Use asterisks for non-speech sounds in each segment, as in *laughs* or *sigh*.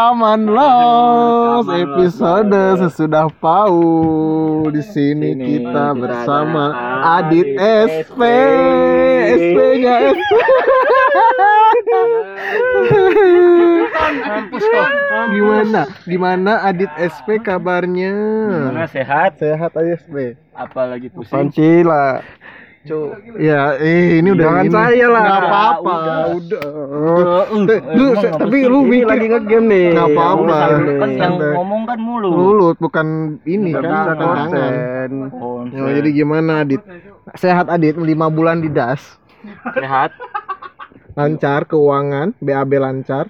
Rekaman episode sesudah pau di sini kita bersama Adit SP SP. SP-nya *laughs* SP gimana? Gimana Adit SP kabarnya? Gimana? Sehat? sehat aja SP Apalagi pusing? Pancila. Cuk. ya eh ini udah Jangan ini. saya lah. Nggak apa-apa Udah. udah, Uh, Eh, lu emang nggak tapi lu mikir lagi ngegame nih. Nggak apa-apa. Kan yang ngomong kan mulu. Lulut bukan ini Bukan kan tangan. Ya, jadi gimana Adit? Sehat Adit, lima bulan di DAS, sehat. lancar keuangan, BAB lancar.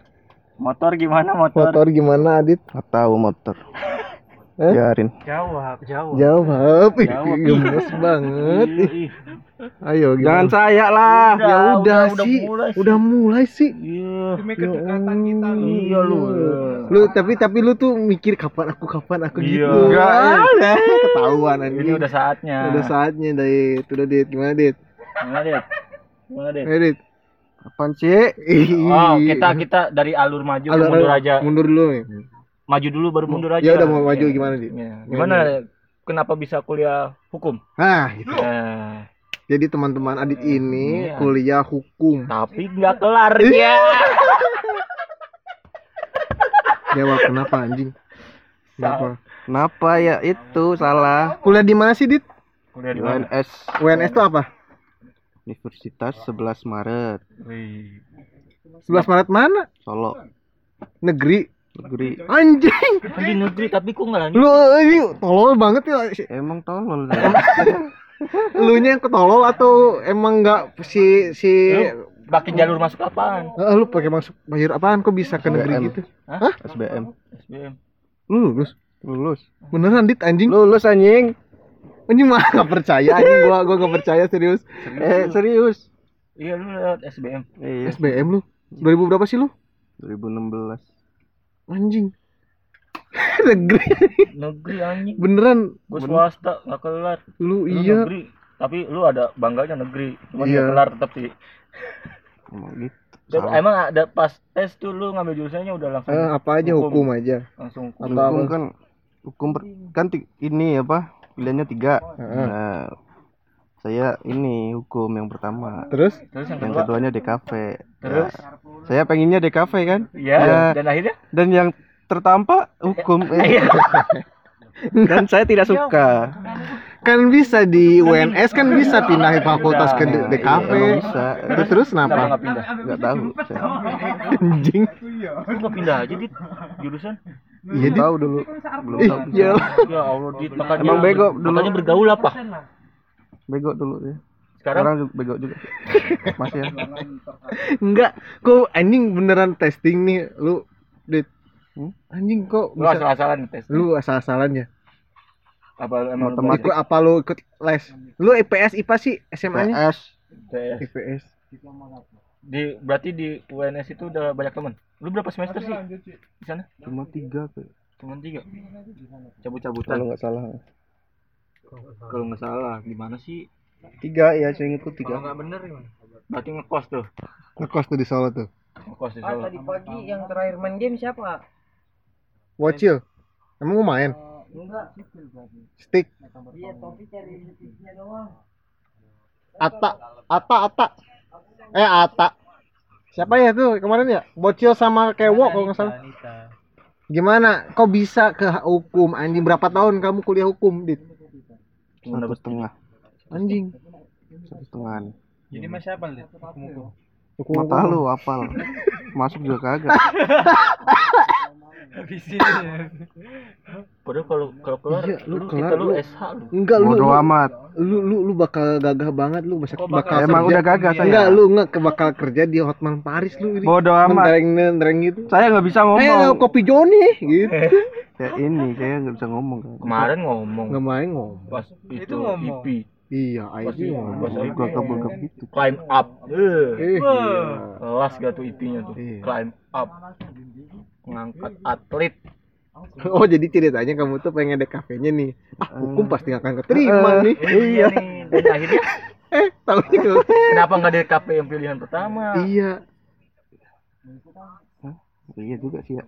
Motor gimana motor? Motor gimana Adit? Nggak tahu motor. Eh? Biarin. Jawab, jawab. Jawab, Ih, Jawab. gemes banget. Ih, Ih, ih. Ayo Jangan gimana? saya lah. ya udah, udah sih, mulai sih. udah mulai sih. Iya. kedekatan kita Iya lu. Lu tapi tapi lu tuh mikir kapan aku kapan aku Iya. gitu. Enggak, Ah, ketahuan anjing. Ini udah saatnya. Udah saatnya Dit. Udah Dit, gimana Dit? Gimana, Dit? Gimana, Dit? Dit. Apaan sih? Oh, kita kita dari alur maju ke Alur- mundur aja. Mundur dulu nih. Maju dulu baru mundur aja. Ya udah mau maju Iya. gimana Dit? Iya. Gimana? Kenapa bisa kuliah hukum? Nah, gitu. Eh, Jadi teman-teman Adit ini Iya. kuliah hukum. tapi nggak kelar ya. *laughs* Jawab kenapa anjing? Kenapa? Kenapa ya itu salah? Kuliah di mana sih, Dit? Kuliah di mana? UNS UNS itu apa? Universitas 11 Maret Wih. 11 Maret mana? Solo Negeri. Negeri. Anjing. Di negeri tapi kok nggak lanjut? Lu ini tolol banget ya. Emang tolol. *laughs* Lu nya yang ketolol atau emang enggak si si Lu pakai jalur masuk apaan? Eh, lu pakai masuk bayar apaan kok bisa ke negeri SBM. gitu? Hah? SBM. SBM. Lu lulus. Lulus. Beneran Dit anjing? Lulus anjing. Anjing mah gak percaya anjing gua gua gak percaya serius. Eh serius. Iya lu lewat SBM. Iya. SBM lu. 2000 berapa sih lu? 2016. Anjing. *laughs* negeri. Negeri anjing. Beneran Gue swasta nggak kelar. lu Lu iya. negeri. Tapi lu ada bangganya negeri. Cuma Iya. nggak kelar tetap sih. Emang gitu. Salah. emang ada pas tes tuh lu ngambil jurusannya udah langsung Eh, apa aja hukum, aja. langsung Atau hukum apa? kan hukum per- kan ini apa pilihannya tiga Heeh. nah saya ini hukum yang pertama. Terus? Terus yang yang kedua? keduanya DKV Terus? Nah, saya pengennya DKV kan? Iya Ya. dan akhirnya? Dan yang tertampak hukum. Eh, *laughs* iya. Dan saya tidak suka. Kan bisa di UNS kan bisa pindah fakultas ke Nah, DKV. emang bisa. Terus, terus kenapa? Nggak pindah? Nggak tahu saya. Anjing. nggak pindah aja dit jurusan? Iya, tahu dulu. Belum tahu. Iya. ya Allah dit makanya Emang bego dulu. makanya bergaul apa bego dulu ya. Sekarang? Sekarang juga bego juga. *laughs* Masih ya. Enggak, kok anjing beneran testing nih lu Dit. Hmm? Anjing kok lu bisa asal-asalan tes lu asal-asalan ya? apa emang Matematik. Ikut apa lu ikut les? Lu IPS IPA sih SMA-nya? PS tes IPS. di berarti di UNS itu udah banyak teman lu berapa semester sih? Di sana? Cuma tiga tuh cuma tiga? Cabut-cabutan. Kalau nggak salah kalau nggak salah gimana sih tiga ya saya ingatku kalau tiga nggak bener gimana berarti ngekos tuh Ngekos tuh di Solo tuh. ngekos di Ah, Solo tadi pagi yang terakhir main game siapa? Wocil. Emang mau main? Enggak. Stick. Iya, Topi cari sticknya doang. Ata, Ata, Ata. Eh, Ata. Siapa ya tuh kemarin ya? Bocil sama Kewo kalau nggak salah. Gimana? Kok bisa ke hukum anjing? Berapa tahun kamu kuliah hukum, Dit? Satu setengah Anjing. satu setengah jadi mas siapa nih Hukum mata lu apal masuk juga kagak padahal kalau kalau keluar Iya, lu lu, kelar, kita lu lu. SH lu Enggak lu, bodo lu, amat lu lu lu bakal gagah banget lu Kok bakal, bakal? emang kerja. udah gagah saya Enggak lu enggak ke bakal kerja di Hotman Paris lu ini. bodo amat Mentereng mentereng gitu. saya nggak bisa Eh, ngomong kopi Joni gitu. *laughs* kayak ini saya nggak bisa ngomong. Kan kemarin ngomong. Main ngomong. pas itu, IP Iya, Pas IT itu, ngomong. pas gua gagap gitu climb up. Eh. Eh, iya. kelas gak tuh IP-nya tuh. Iya. climb up. Ngangkat atlet. Oh, jadi ceritanya kamu tuh pengen DKV-nya nih. Ah, hukum pasti nggak akan keterima nih. iya nih. Dan akhirnya? *laughs* Eh, tahunya ke kenapa nggak DKP yang pilihan pertama? Iya. Iya juga sih ya.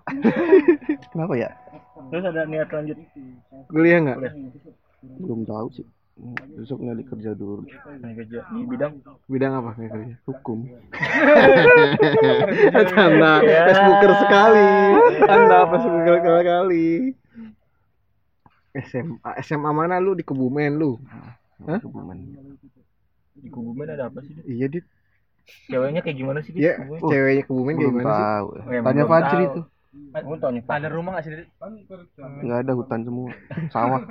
*laughs* Kenapa ya? Terus ada niat lanjut Kuliah nggak? Belum tahu sih. Besok nyari kerja dulu. Nyari kerja di bidang Bidang apa kayak kerja? Hukum. *laughs* Anda Ya. Facebooker sekali. Anda Facebooker sekali. SMA SMA mana lu di Kebumen lu? Hah? Kebumen. di Kubumen ada apa sih? Iya dit. Ceweknya kayak gimana sih? Iya, Kubumen? ceweknya Kebumen kayak gimana sih? tahu. Oh, yang Tanya Fajri. Kamu tau nih, ada rumah gak sih? Dit? Nggak ada hutan semua. Sawah. *laughs*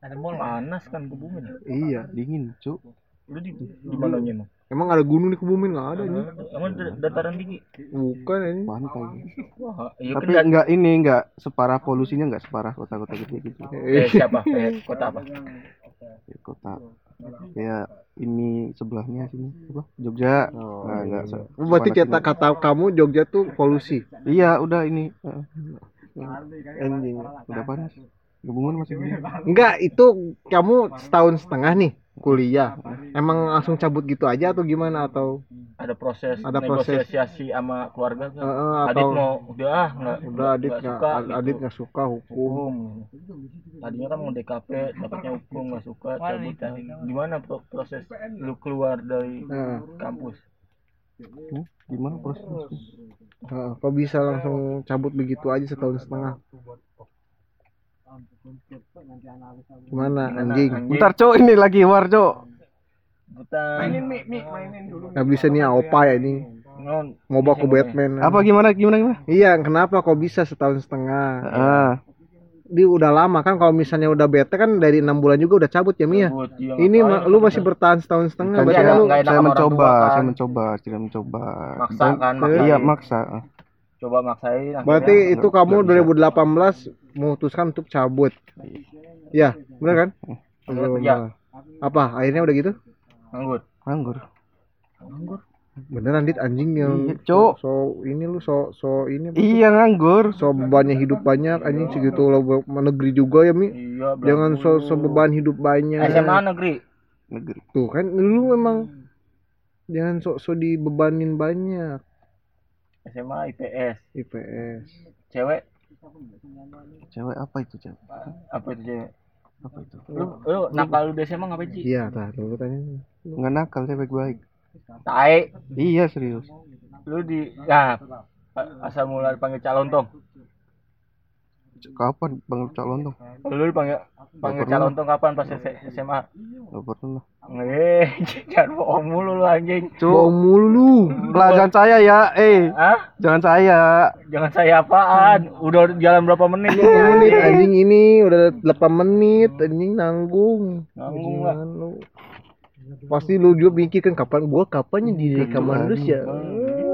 Ada mall panas kan Kebumen. Iya. Dingin, cuk. Lu di di mananya emang? Emang ada gunung di Kebumen nggak ada nih? Emang da- dataran tinggi? Bukan ini. Pantai. Wah, iya Tapi kan dat- nggak ini nggak separah polusinya nggak separah kota-kota gitu. eh, siapa? Eh, kota apa? Ya, kota kayak ini sebelahnya sini apa Jogja. Oh, nah, iya. se- Oh, Berarti kata kata kamu Jogja tuh polusi. iya udah ini. Eh, Anjing. udah panas. Kebumen masih gini. Enggak, itu kamu setahun setengah nih kuliah. Emang langsung cabut gitu aja atau gimana? Atau Ada proses Ada proses. negosiasi sama keluarga eh, kan? eh, Adit atau mau udah ah nggak udah adit nggak suka Ad- adit nggak suka hukum. hukum. Tadinya kan mau DKP dapatnya hukum nggak suka cabut. gimana pro- proses lu keluar dari Nah, kampus? Hmm, gimana proses? Eh, kok bisa langsung cabut begitu aja setahun setengah? Gimana anjing? bentar cok ini lagi war cok bukan Nggak bisa nih opa ya ini. bawa ke Batman. apa gimana gimana gimana Iya, kenapa kok bisa setahun setengah? ah Dia udah lama kan kalau misalnya udah bete kan dari enam bulan juga udah cabut ya Mia. cabut, iya, Ini ma- lu masih bertahan setahun setengah. kan Berarti saya, lu enak saya mencoba kan? saya mencoba tidak mencoba maksa kan iya maksa. Coba maksain Berarti akhirnya itu kamu nggak bisa. 2018 memutuskan untuk cabut. Ya, bener kan? Iya. Apa? Akhirnya udah gitu? nganggur nganggur Beneran dit anjing yang Iya, Cok. so ini lu so so ini iya nganggur so bebannya hidup banyak anjing segitu lo negeri juga ya Mi. iya Jangan so so beban hidup banyak. SMA negeri negeri Tuh kan lu emang jangan sok so dibebanin banyak SMA IPS IPS. cewek? Cewek apa itu cewek? Apa itu cewek? Apa itu? Lu lu nakal lu di SMA ngapain sih Iya, tah dulu tanya. nggak nakal cewek baik tae iya serius. Lu di ya asal mula dipanggil calon tong kapan bang calon dong lu dipanggil panggil calon tong kapan pas SMA nggak pernah. Eh *laughs* jangan bohong mulu lu anjing. Bohong mulu lu. Pelajaran saya ya eh. Hah? jangan saya. Jangan saya apaan? Udah jalan berapa menit ya menit anjing? ini udah 8 menit anjing nanggung. Nanggung lah. Jangan lu? Pasti lu juga mikir kan kapan gua kapannya di rekaman terus ya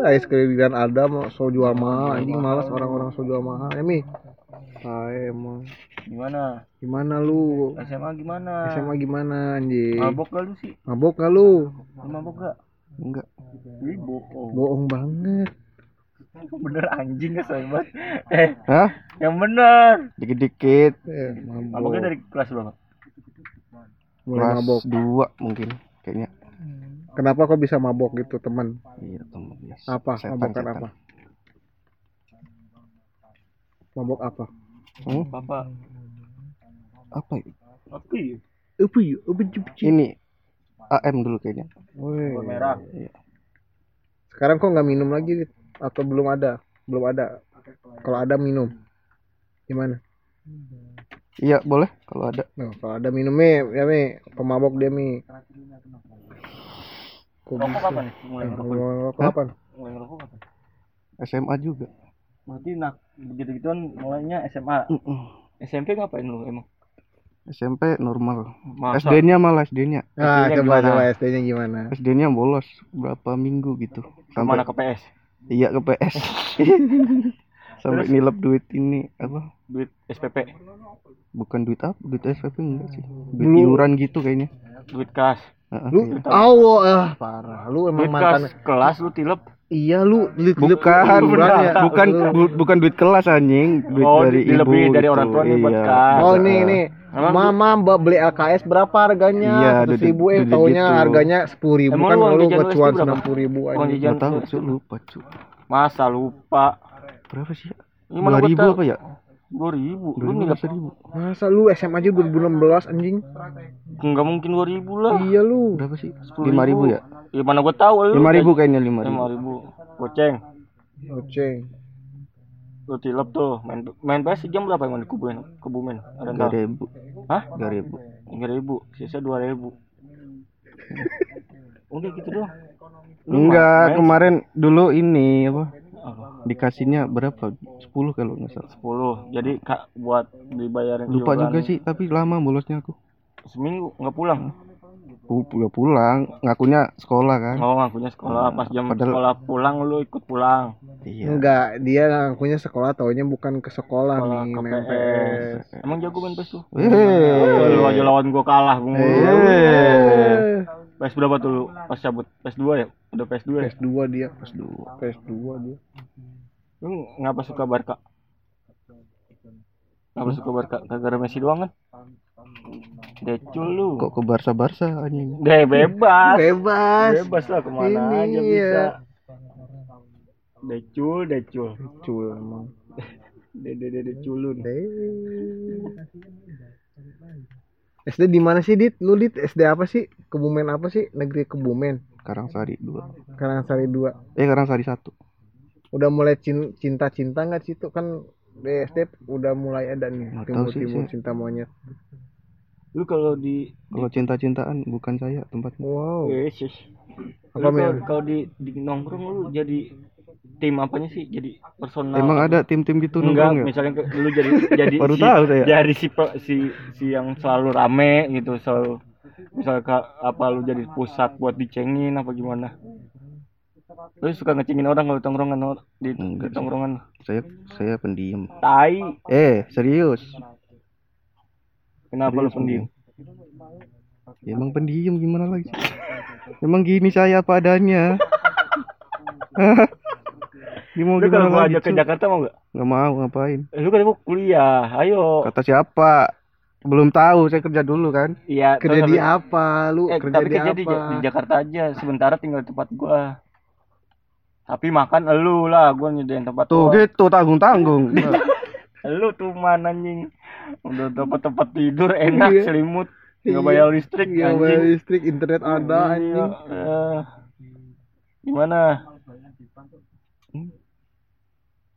Ais kelebihan ada mau so jual mahal anjing malas orang-orang so jual mahal ya mi Hai emang. Gimana? Gimana lu? SMA gimana? SMA gimana anjing? Mabok gak lu sih? Mabok gak lu? Lu mabok gak? Enggak. Ih, bohong. Bohong banget. *laughs* Bener anjing ya sobat *laughs* eh. Hah? Yang bener. Dikit-dikit. Eh, maboknya mabok dari kelas berapa? Mulai kelas mabok. dua mungkin kayaknya. Kenapa kok bisa mabok gitu teman? Iya teman yes. apa? Setan, mabokan setan. apa? Mabok apa Hmm? bapak apa ya? apa ya? Apa ya? Apa ini. AM dulu kayaknya. Bawang merah. Sekarang kok nggak minum lagi atau belum ada? Belum ada. Kalau ada minum. Gimana? iya boleh. Kalau ada. Nah, kalau ada minum Mi, ya Mi, pemabok dia Mi. Kok rokok bisa? kapan nih? Mulai kapan? SMA juga berarti nak begitu gituan mulainya SMA. SMP ngapain lu emang? SMP normal? SD-nya malah SD-nya Nah, SD-nya coba gimana? coba SD-nya gimana? SD-nya bolos berapa minggu gitu. Ke mana ke PS iya ke PS *laughs* sampai nilep duit ini apa? Duit SPP bukan duit apa? Duit SPP enggak sih. Duit Dulu- iuran gitu kayaknya. Duit kas. Heeh, Lu iya. awo ah parah. Lu emang duit mantan kas. Kelas lu tilep Iya lu li- li- bukan ya. bukan Lu- bu- bukan duit kelas anjing duit Oh, dari ibu dilebihin dari gitu. orang tua nih buat Iya. kas. Oh nih nih Mama mbak beli LKS berapa harganya? Iya, duit- ribu eh duit taunya gitu. harganya sepuluh ribu Emang kan lu berapa? sembilan puluh ribu aja. tahu lupa cu masa lupa berapa sih ya? Dua ribu apa ya Dua ribu. dua Lu ribu nggak seribu Masa lu SMA aja 2016 anjing? nggak mungkin dua ribu lah. Iya lu. berapa sih 10.000. lima ribu ya Ya mana gua tahu lu. lima ribu kayaknya lima ribu Lima ribu. Goceng. Goceng. Lu tilep tuh. Main main PS jam berapa emang di Kubumen? Kebumen. Ada tiga nggak? ribu Hah? tiga ribu Tiga ribu. Sisa dua ribu. *laughs* Udah gitu doang. Enggak kemarin dulu ini apa apa? dikasihnya berapa? 10 kalau nggak salah. 10 jadi kak buat dibayarin lupa juga sih tapi lama bolosnya aku. Seminggu nggak pulang. Pu- udah pulang ngakunya sekolah kan? Oh ngakunya sekolah. Pas jam Padahal- sekolah pulang lu ikut pulang? Iya. Enggak, dia ngakunya sekolah taunya bukan ke sekolah sekolah nih, ke main PS PS. emang jago main PS tuh? Eh. lu aja lawan gua kalah gua Eh. PS berapa tuh lu? Pas cabut PS 2 ya? Udah PS 2 ya? PS2 dia, PS2. PS2 dia. lu ngapa suka Barca? Ngapa suka Barca? Gara-gara Messi doang kan Decul lu kok ke Barca Barca anjing Deh bebas Bebas. bebas lah ke mana Ini, aja iya. bisa Decul Decul Cul emang. Dede dede culun SD di mana sih, Dit? Lu Dit SD apa sih? Kebumen apa sih? Negeri Kebumen. Karangsari dua Karangsari 2. eh Karangsari satu Udah mulai cin- cinta-cinta nggak sih itu kan di SD udah mulai ada nih timur-timur cinta monyet. Lu kalau di kalau cinta-cintaan bukan saya tempatnya. Wow. Yes, yes. Apa, Lu kalau di di nongkrong lu jadi tim apanya sih? Jadi personal? Emang ada tim-tim gitu enggak nongkrong ya? misalnya ke- lu jadi jadi *laughs* Baru si, tahu saya. jadi si si si yang selalu rame gitu selalu misalnya apa lu jadi pusat buat dicengin apa gimana? Lu suka ngecengin orang kalau tongkrongan di, di Enggak tongkrongan? saya saya pendiam. Tai. Eh serius kenapa lu pendiam? Ya, emang pendiam gimana lagi? Emang gini saya apa adanya? *laughs* Gimana lu kalau gua lagi ajak ke? Jakarta mau nggak? Nggak mau ngapain? Eh, lu kan mau kuliah ayo. Kata siapa? Belum tahu saya kerja dulu kan? Iya Kerja di apa? Lu eh, kerja tapi di kerja apa? di, di Jakarta aja sementara tinggal di tempat gua. Tapi makan elu lah gua nyediain tempat tuh doang. gitu tanggung tanggung *laughs* Lu tuh mana anjing. Udah dapat tempat tidur enak Iya. selimut. Nggak Iya. bayar listrik Iya, anjing. bayar listrik, internet ada Iya, anjing. eh. Gimana?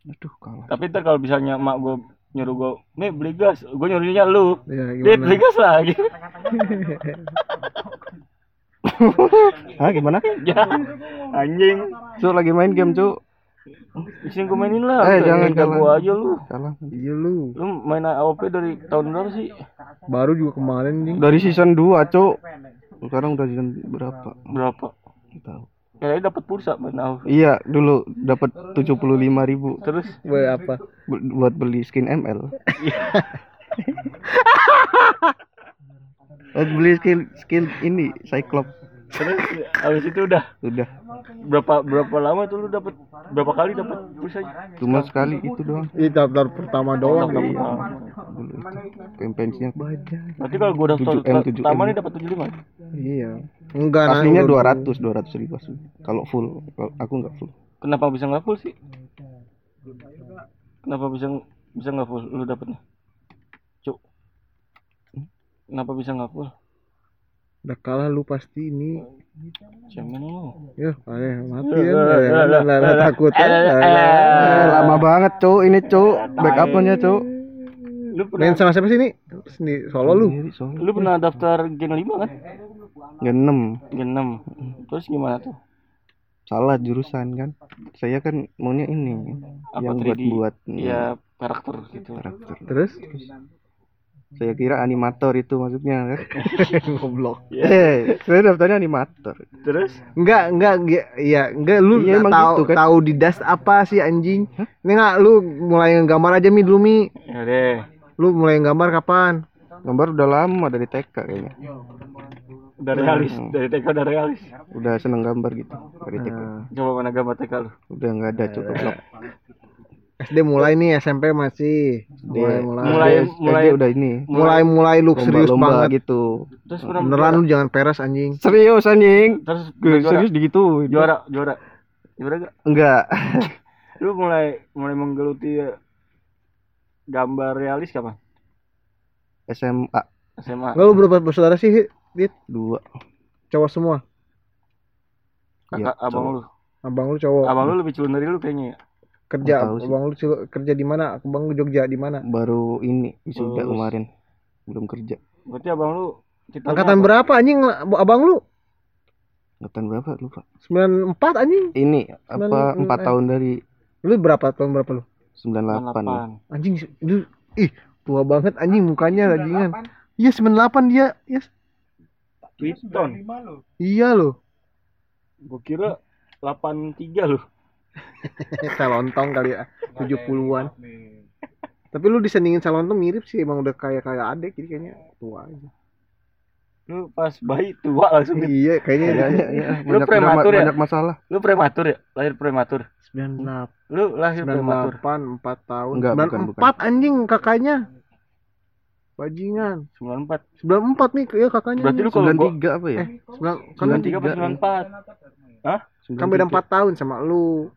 Aduh kalah. Tapi ntar kalau misalnya mak gua nyuruh gua Nih beli gas. Gua nyuruhnya lu Ya, beli gas lagi. *laughs* *laughs* Ah gimana Ya *laughs* Anjing. Cuk lagi main game cuk Di sini gua mainin lah Eh, Udah jangan, gua aja lu. Salah. Iya lu. Lu main AOP dari tahun berapa sih? Baru juga kemarin anjing. dari season 2 cuk. Sekarang udah season berapa? Berapa? Tahu. Kayaknya dapat pulsa main AOP iya dulu dapat 75.000 ribu. Terus? Woi, apa? bu- buat beli skin ML *laughs* buat beli skin skin ini Cyclops Terus habis itu udah udah berapa berapa lama tuh lu dapat berapa kali dapat pulsa cuma sekali itu doang Ini daftar pertama doang. Daftar Iya. campaign-nya banyak Berarti kalau gua daftar 7M, 7M. pertama nih dapat 75. Iya. Enggak nah, aslinya udah 200 200 ribu asli. kalau full kalau aku nggak full Kenapa bisa nggak full sih? Kenapa bisa bisa nggak full lu dapatnya? Cuk. Kenapa bisa nggak full? Udah kalah lu pasti ini. Cemen lu. Ya, ayo mati ya. Lah, eh, takut. eh, ya. lama banget cuk ini cuk backupnya cuk Lu Main pernah sama siapa sih ini? Sendiri solo lu. Lu pernah daftar Gen 5 kan? Gen 6 Gen 6. Terus gimana tuh? salah jurusan kan saya kan maunya ini Apa yang buat 3D? buat Ya karakter gitu. karakter Terus saya kira animator itu maksudnya kan *laughs* goblok. eh saya daftarnya animator Terus Enggak, enggak, enggak, iya, enggak lu Iya, tahu gitu kan. tahu di das apa sih anjing? Ini enggak lu mulai nggambar aja mi dulu mi. ya deh. Lu mulai nggambar kapan? gambar udah lama dari TK kayaknya Udah realis, dari TK udah realis. udah seneng gambar gitu dari TK Nah, Coba mana gambar TK lu? udah nggak ada cukup blok SD mulai nih, SMP masih. Mulai mulai. Mulai- SD mulai- udah ini Mulai mulai lu serius lomba-lomba banget. gitu Terus pernah Beneran lu jangan peres anjing. serius anjing Terus Gue juara, serius digituin juara, juara. Juara gak? enggak *laughs* lu mulai mulai menggeluti gambar realis kapan SMA SMA lu berapa bersaudara sih, Dit? dua Cowok semua. kakak Iya, abang cowok. lu Abang lu cowok. abang lu lebih culun dari lu kayaknya ya kerja. Abang lu kerja di mana? Abang lu Jogja di mana? baru ini Lulus. kemarin belum kerja berarti abang lu Angkatan apa? berapa anjing abang lu? angkatan berapa lupa 94 anjing. ini apa empat eh. tahun dari Lu berapa tahun berapa lu? 98 98. Anjing lu ih tua banget anjing mukanya lajingan. Iya 98 dia. Yes. Iya loh. gua kira 83 lu *laughs* Salontong kali ya. 70-an. Tapi lu disandingin Salontong mirip sih emang udah kayak kayak adek jadi kayaknya tua aja. lu pas bayi tua langsung iya, kayaknya ya, ya, ya. Lu banyak, prematur ya? banyak masalah lu prematur ya lahir prematur 98 lu lahir prematur 98 4 tahun. Enggak, 94 bukan, anjing kakaknya. Bajingan. 94 94 nih ya kakaknya. berarti lu nih. kalau gua 93 apa ya eh, sembilan, 93 apa 94 hah kan beda 4 tahun sama lu.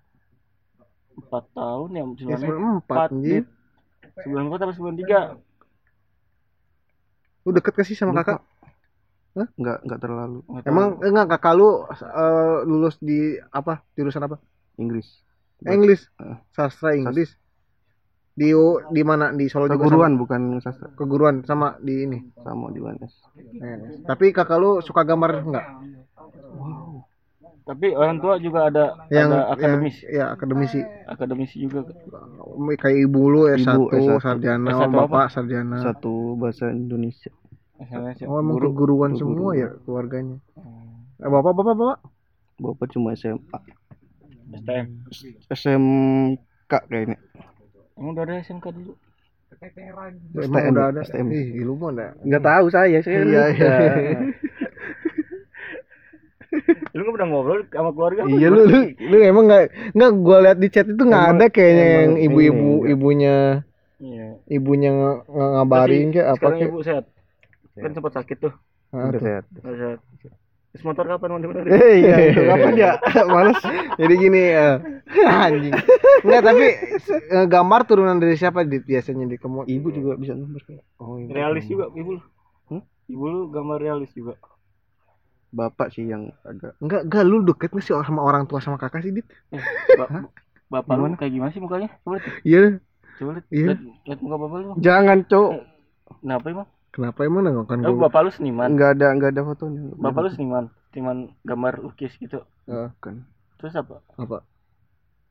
4 tahun ya Ya 94 94 anjing. 94 apa 93 Lu deket gak sih sama kakak? enggak enggak terlalu Nggak. Emang enggak kakak lu eh, lulus di apa? Jurusan apa? Inggris. Eh. Sastra Inggris. Di di mana? Di Solo juga keguruan bukan sastra? Keguruan sama di ini. sama di UNS Eh, Tapi kakak lu suka gambar enggak? Tapi orang tua juga ada Yang ada akademis Yang, ya, akademisi. akademisi juga Kayak ibu lu S1, Ibu, S1. sarjana, S1 apa? bapak sarjana. satu bahasa Indonesia SMS ya. Oh, emang Guru. keguruan Guru. semua ya keluarganya. Eh, bapak, bapak, bapak. bapak cuma SMA STM SMK kayaknya emang udah ada SMK dulu Emang STM, udah ada. STM. Ih, lu mah ada. nggak tahu saya saya Iya, iya. *laughs* *laughs* lu nggak pernah ngobrol sama keluarga Iya lu, lu, lu emang nggak nggak gua lihat di chat itu nggak ada kayaknya emang yang ibu-ibu enggak. ibunya. Iya. Ibunya nge- ngabarin kayak apa sekarang kayak ibu sehat? Kan sempat sakit tuh. Ah, udah sehat. Nggak sehat. Terus motor kapan mau bener eh iya itu. *laughs* Kapan ya *laughs* males. Jadi gini eh, anjing. Enggak tapi eh, gambar turunan dari siapa di biasanya di kamu? ibu juga bisa gambar Oh, iya. realis juga ibu lu. Hmm? ibu lu gambar realis juga bapak sih yang agak Enggak, enggak lu deket nggak sih sama orang tua sama kakak sih, Dit? *laughs* Ba- bapak lu kayak gimana sih mukanya? Coba lihat Iya. coba lihat. Iya. lihat, lihat muka bapak lu. Jangan cok kenapa emang? Kenapa emang? Enggak kan oh, gua? bapak lu seniman. Nggak ada nggak ada fotonya. Bapak lu seniman seniman gambar lukis gitu. Bukan terus apa? Apa?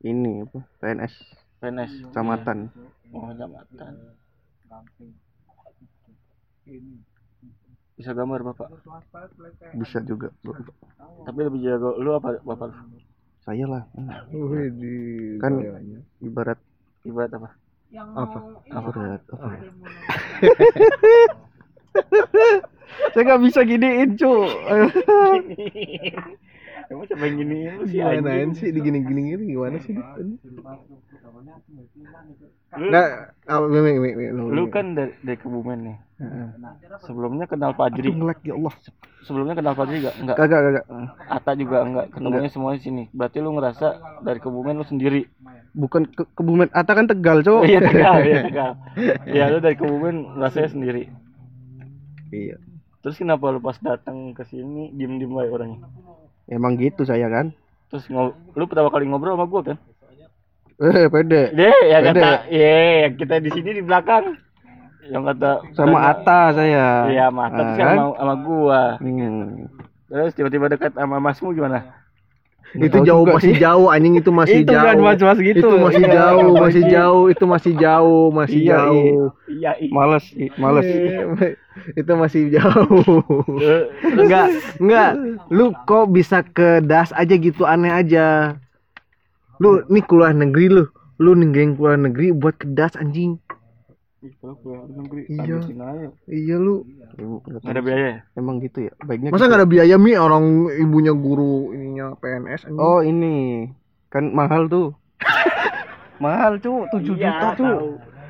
ini apa? PNS PNS kecamatan. Oh kecamatan bisa gambar bapak? Bisa juga. Tapi lebih jago lu apa bapak? Lu saya lah. Di Kan- ibarat ibarat apa? Apa? ibarat apa? Ya? *laughs* saya nggak bisa giniin cu *laughs* Emang siapa yang gini lu sih Gimanain sih digini-gini gini gimana sih? Dit? Lu, Enggak, ah, lu kan dari, dari Kebumen nih. Sebelumnya kenal Fajri. ngelek ya Allah Sebelumnya kenal Fajri enggak? Enggak. kagak kagak Ata juga enggak. Ketemunya semua di sini. Berarti lu ngerasa dari Kebumen lu sendiri. bukan ke kebumen Ata kan tegal cowok Iya tegal, iya *laughs* tegal. Iya lu dari Kebumen rasanya sendiri. iya Terus kenapa lu pas datang ke sini diem-diem aja orangnya? Emang gitu saya kan Terus lu pertama kali ngobrol sama gua kan? eh pede Deh, ya kata, iya, yang kita di sini di belakang. Yang kata sama Ata saya Iya, mata Nah, sih kan? sama, sama gua. Hmm. Terus tiba-tiba dekat sama masmu gimana? Itu jauh masih sih. jauh anjing. Itu masih itu jauh. kan mas-mas gitu. Itu masih Iya, jauh ngapain masih sih? jauh itu masih jauh masih Iya, jauh. Iya, iya. males males. *laughs* Itu masih jauh. Enggak enggak lu kok bisa ke das aja gitu aneh aja. Lu nih keluar negeri lu. Lu nenggeng keluar negeri buat ke das anjing Negeri. Iya. aja. iya lu nggak Nggak ada biaya ya? emang gitu ya baiknya masa gitu. nggak ada biaya mi orang ibunya guru ininya PNS anjing oh ini kan mahal tuh mahal cu 7 Iya, juta cu tahu.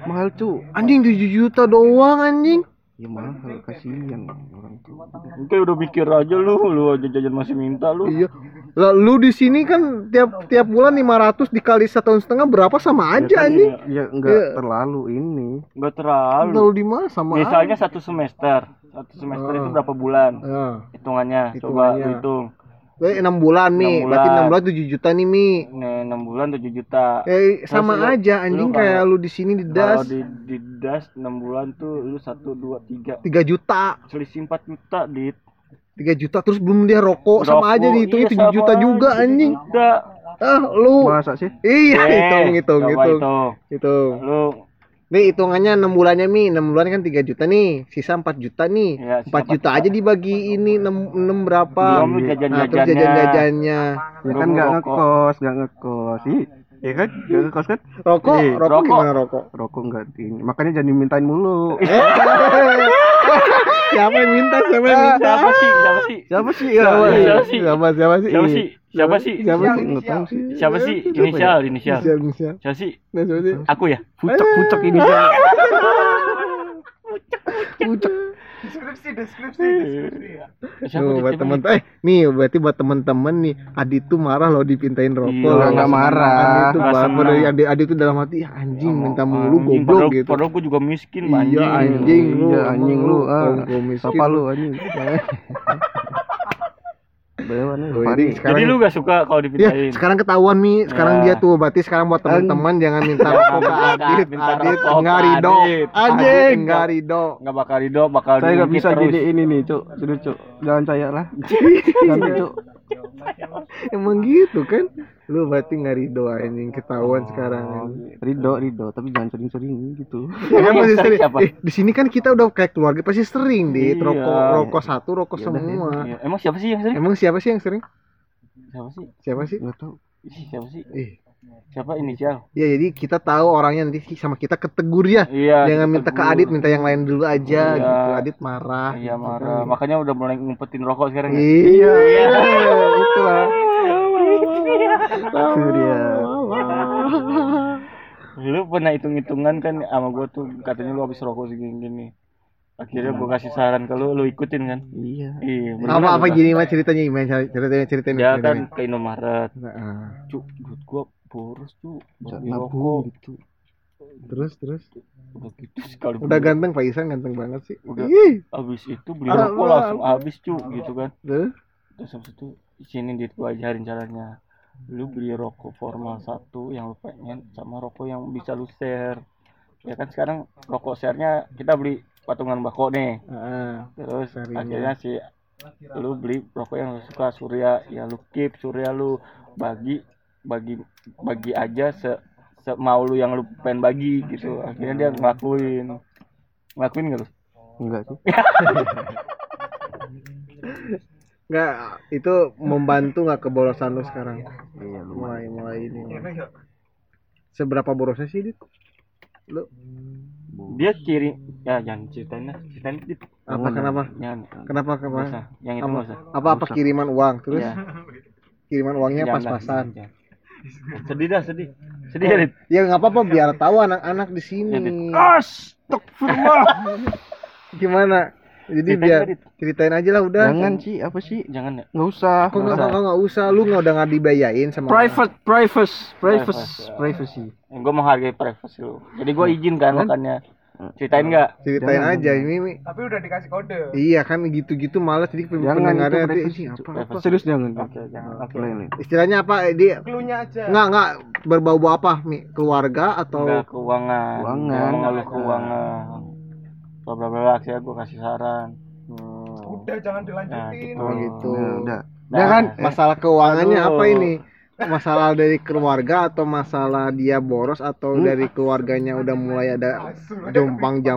mahal cu anjing 7 juta doang anjing ya mahal kasihan orang tua Kayak udah mikir aja lu, lu aja jajan masih minta lu. Iya. Lah lu di sini kan tiap tiap bulan 500 dikali setahun setengah berapa sama aja anjing. ya enggak Iya. terlalu ini Enggak terlalu. Lalu di mana sama Misalnya satu semester, satu semester itu Oh. berapa bulan? Ya. Hitungannya, coba Hitungannya. lu hitung. Eh, 6 bulan Mi, Enam berarti bulan. 6 bulan 7 juta nih Mi. Nih, 6 bulan 7 juta. Eh sama Terus aja anjing lu kayak kalau- lu di sini di Kalau das di di das 6 bulan tuh lu 1 2 3 3 juta. selisih 4 juta, Dit. 3 juta terus belum dia rokok sama aja Rokok, dihitungin iya, 7 juta juga aja, anjing. Ah, lu. masa sih Iya, Eh, hitung hitung. hitung. Hitung. Lu Nih hitungannya 6 bulannya Mi, 6 bulan kan 3 juta nih, sisa 4 juta nih. Iya, sisa 4 juta 4 aja dibagi ini 6, 6 berapa? belum lu Nah, terus jajan-jajannya. jajan-jajannya. ya kan nggak rokok. ngekos nggak ngekos sih ya kan nggak ngekos kan Rokok, Eh, rokok, rokok. gimana rokok? rokok nggak di makanya jangan dimintain mulu *laughs* siapa yang minta? Siapa yang minta? Siapa sih? Siapa sih? siapa sih Siapa, ya Siapa sih? Siapa, siapa sih? Siapa sih? Siapa sih? Siapa sih? nggak tahu sih Siapa sih? Inisial, inisial. Inisial, inisial. Siapa sih? Nah, siapa sih? Aku ya? pucak pucak ini sih Siapa Tuh, Dit? buat temen eh nih berarti buat temen-temen nih Adi tuh marah loh dipintain rokok. Iya, nggak marah. Adi tuh baper dari Adi, Adi tuh dalam hati "Ya, anjing minta mulu goblok gitu. Padahal gue juga miskin, Iya anjing. anjing lu. Iya, anjing lu, ah. miskin. apa lu anjing *laughs* Oh, ini sekarang Jadi lu gak suka kalau Ya, dipintain? sekarang ketahuan Mi, sekarang Ya. dia tuh berarti sekarang buat teman-teman jangan minta rokok ke Adit, minta Adit enggak ridho. Anjing. enggak ridho. Nggak bakal ridho, bakal saya nggak diungkit bisa terus. gini ini nih cuk sudah cuk jangan saya lah *laughs* Emang gitu kan? Lu berarti enggak ridho anjing ketahuan sekarang. Oh. Ridho Ridho tapi jangan sering-sering gitu Ya kan Emang pasti yang sering. siapa? Eh, di sini kan kita udah kayak keluarga pasti sering di Iya. rokok rokok satu rokok Ya udah, semua. Iya, Emang siapa sih yang sering? Emang siapa sih yang sering? Siapa sih? Siapa sih? nggak tahu Siapa sih? Eh, Siapa inisial? ya jadi kita tahu orangnya nanti sama kita ketegur ya. Iya. Jangan minta ke. Adit, minta yang lain dulu aja Iya. gitu. Adit marah. Iya gitu marah. kan. Makanya udah mulai ngumpetin rokok sekarang. ya? Iya, itulah. itu dia Lu pernah hitung-hitungan kan sama gua tuh katanya lu habis rokok segini-gini. Akhirnya gua kasih saran ke lu, lu ikutin kan? iya Iya. apa apa bener, gini mah ceritanya gimana ceritanya ceritain ceritanya. kan ke Indomaret. Nah, Cuk, duit gua boros tuh. Nabung gitu terus terus Udah gitu *laughs* sekali. udah beli. ganteng Pak Isan ganteng banget sih. Udah. Ih, Habis itu beli Allah. rokok langsung habis cu gitu kan. tuh. Terus habis itu sini duit gua ajarin caranya. Lu beli rokok formal satu yang lu pengen sama rokok yang bisa lu share. Ya kan sekarang rokok share-nya kita beli patungan bako nih. Ah, Terus Sharingnya. akhirnya si lu beli rokok yang lu suka Surya, ya lu keep Surya lu bagi bagi bagi aja se, se mau lu yang lu pengen bagi gitu. Akhirnya dia ngelakuin. Ngelakuin gak lu? enggak sih *laughs* Enggak, itu membantu nggak keborosan lu sekarang? iya Mulai mulai ini. Seberapa borosnya sih, Dit? Lu Dia kirim ya jangan ceritain lah, ceritain Dit. apa kenapa? Jangan. Kenapa kenapa? Yang itu Apa apa, apa kiriman uang terus Iya. kiriman uangnya pas-pasan. *laughs* Sedih dah, sedih. Sedih ya, Dit. Ya nggak apa-apa biar tahu anak-anak di sini. Astagfirullah *laughs* Gimana? Jadi Ceritain biar ceritain aja lah udah. jangan sih apa sih Jangan ya. nggak usah Kok nggak nggak nggak usah, lu nggak udah nggak dibayain sama private privacy privacy Privacy. privacy Gue menghargai privasi lu. Jadi gue izin kan makanya. Ceritain nggak? Ceritain Jangan. aja ini Mi. Tapi udah dikasih kode. Iya kan gitu-gitu malah jadi Jangan, pendengarnya itu nanti privacy, "Ih, Cuk. apa apa. serius jangan Oke, jangan. Oke. lain Istilahnya apa? Dia Klunya aja. nggak nggak berbau-bau apa Mi? Keluarga atau Enggak keuangan. Keuangan. Lu keuangan. Bla bla bla akhirnya gue kasih saran. Udah jangan dilanjutin. Nah, Oh, gitu. Nah, udah Nah, Ya kan masalah keuangannya Aduh. apa ini? Masalah dari keluarga atau masalah dia boros atau Hmm. dari keluarganya udah mulai ada jompang di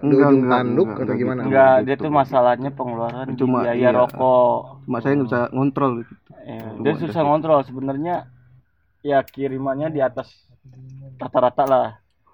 Enggak, ujung tanduk enggak, atau enggak gimana? gitu. Enggak, dia gitu. tuh masalahnya pengeluaran Cuma, biaya iya. rokok. cuma saya nggak bisa ngontrol gitu Ya, dia susah ngontrol sebenarnya. Ya kirimannya di atas rata-rata lah.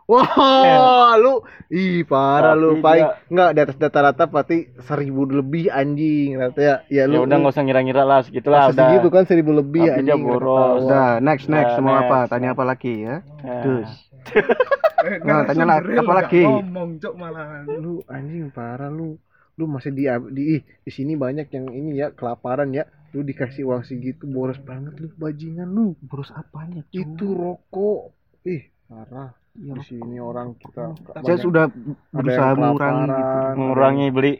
Wah, lu ih parah lu Tapi paling dia- enggak di atas data-rata pasti seribu lebih anjing rata ya. Ya Ya lu udah nggak usah ngira-ngira lah segitulah udah. segitu kan seribu lebih Tapi anjing. boros. udah next next Nah, mau next. apa tanya apa lagi ya Ya. terus *laughs* Eh, Nah, tanya lah, apa lagi? Ngomong cok malahan. lu anjing parah lu lu masih di di ih, di sini banyak yang ini ya kelaparan ya lu dikasih uang segitu boros banget lu bajingan lu Boros apanya? Cuk? itu rokok ih parah Iya, di sini orang kita Saya banyak- sudah berusaha mengurangi gitu. mengurangi beli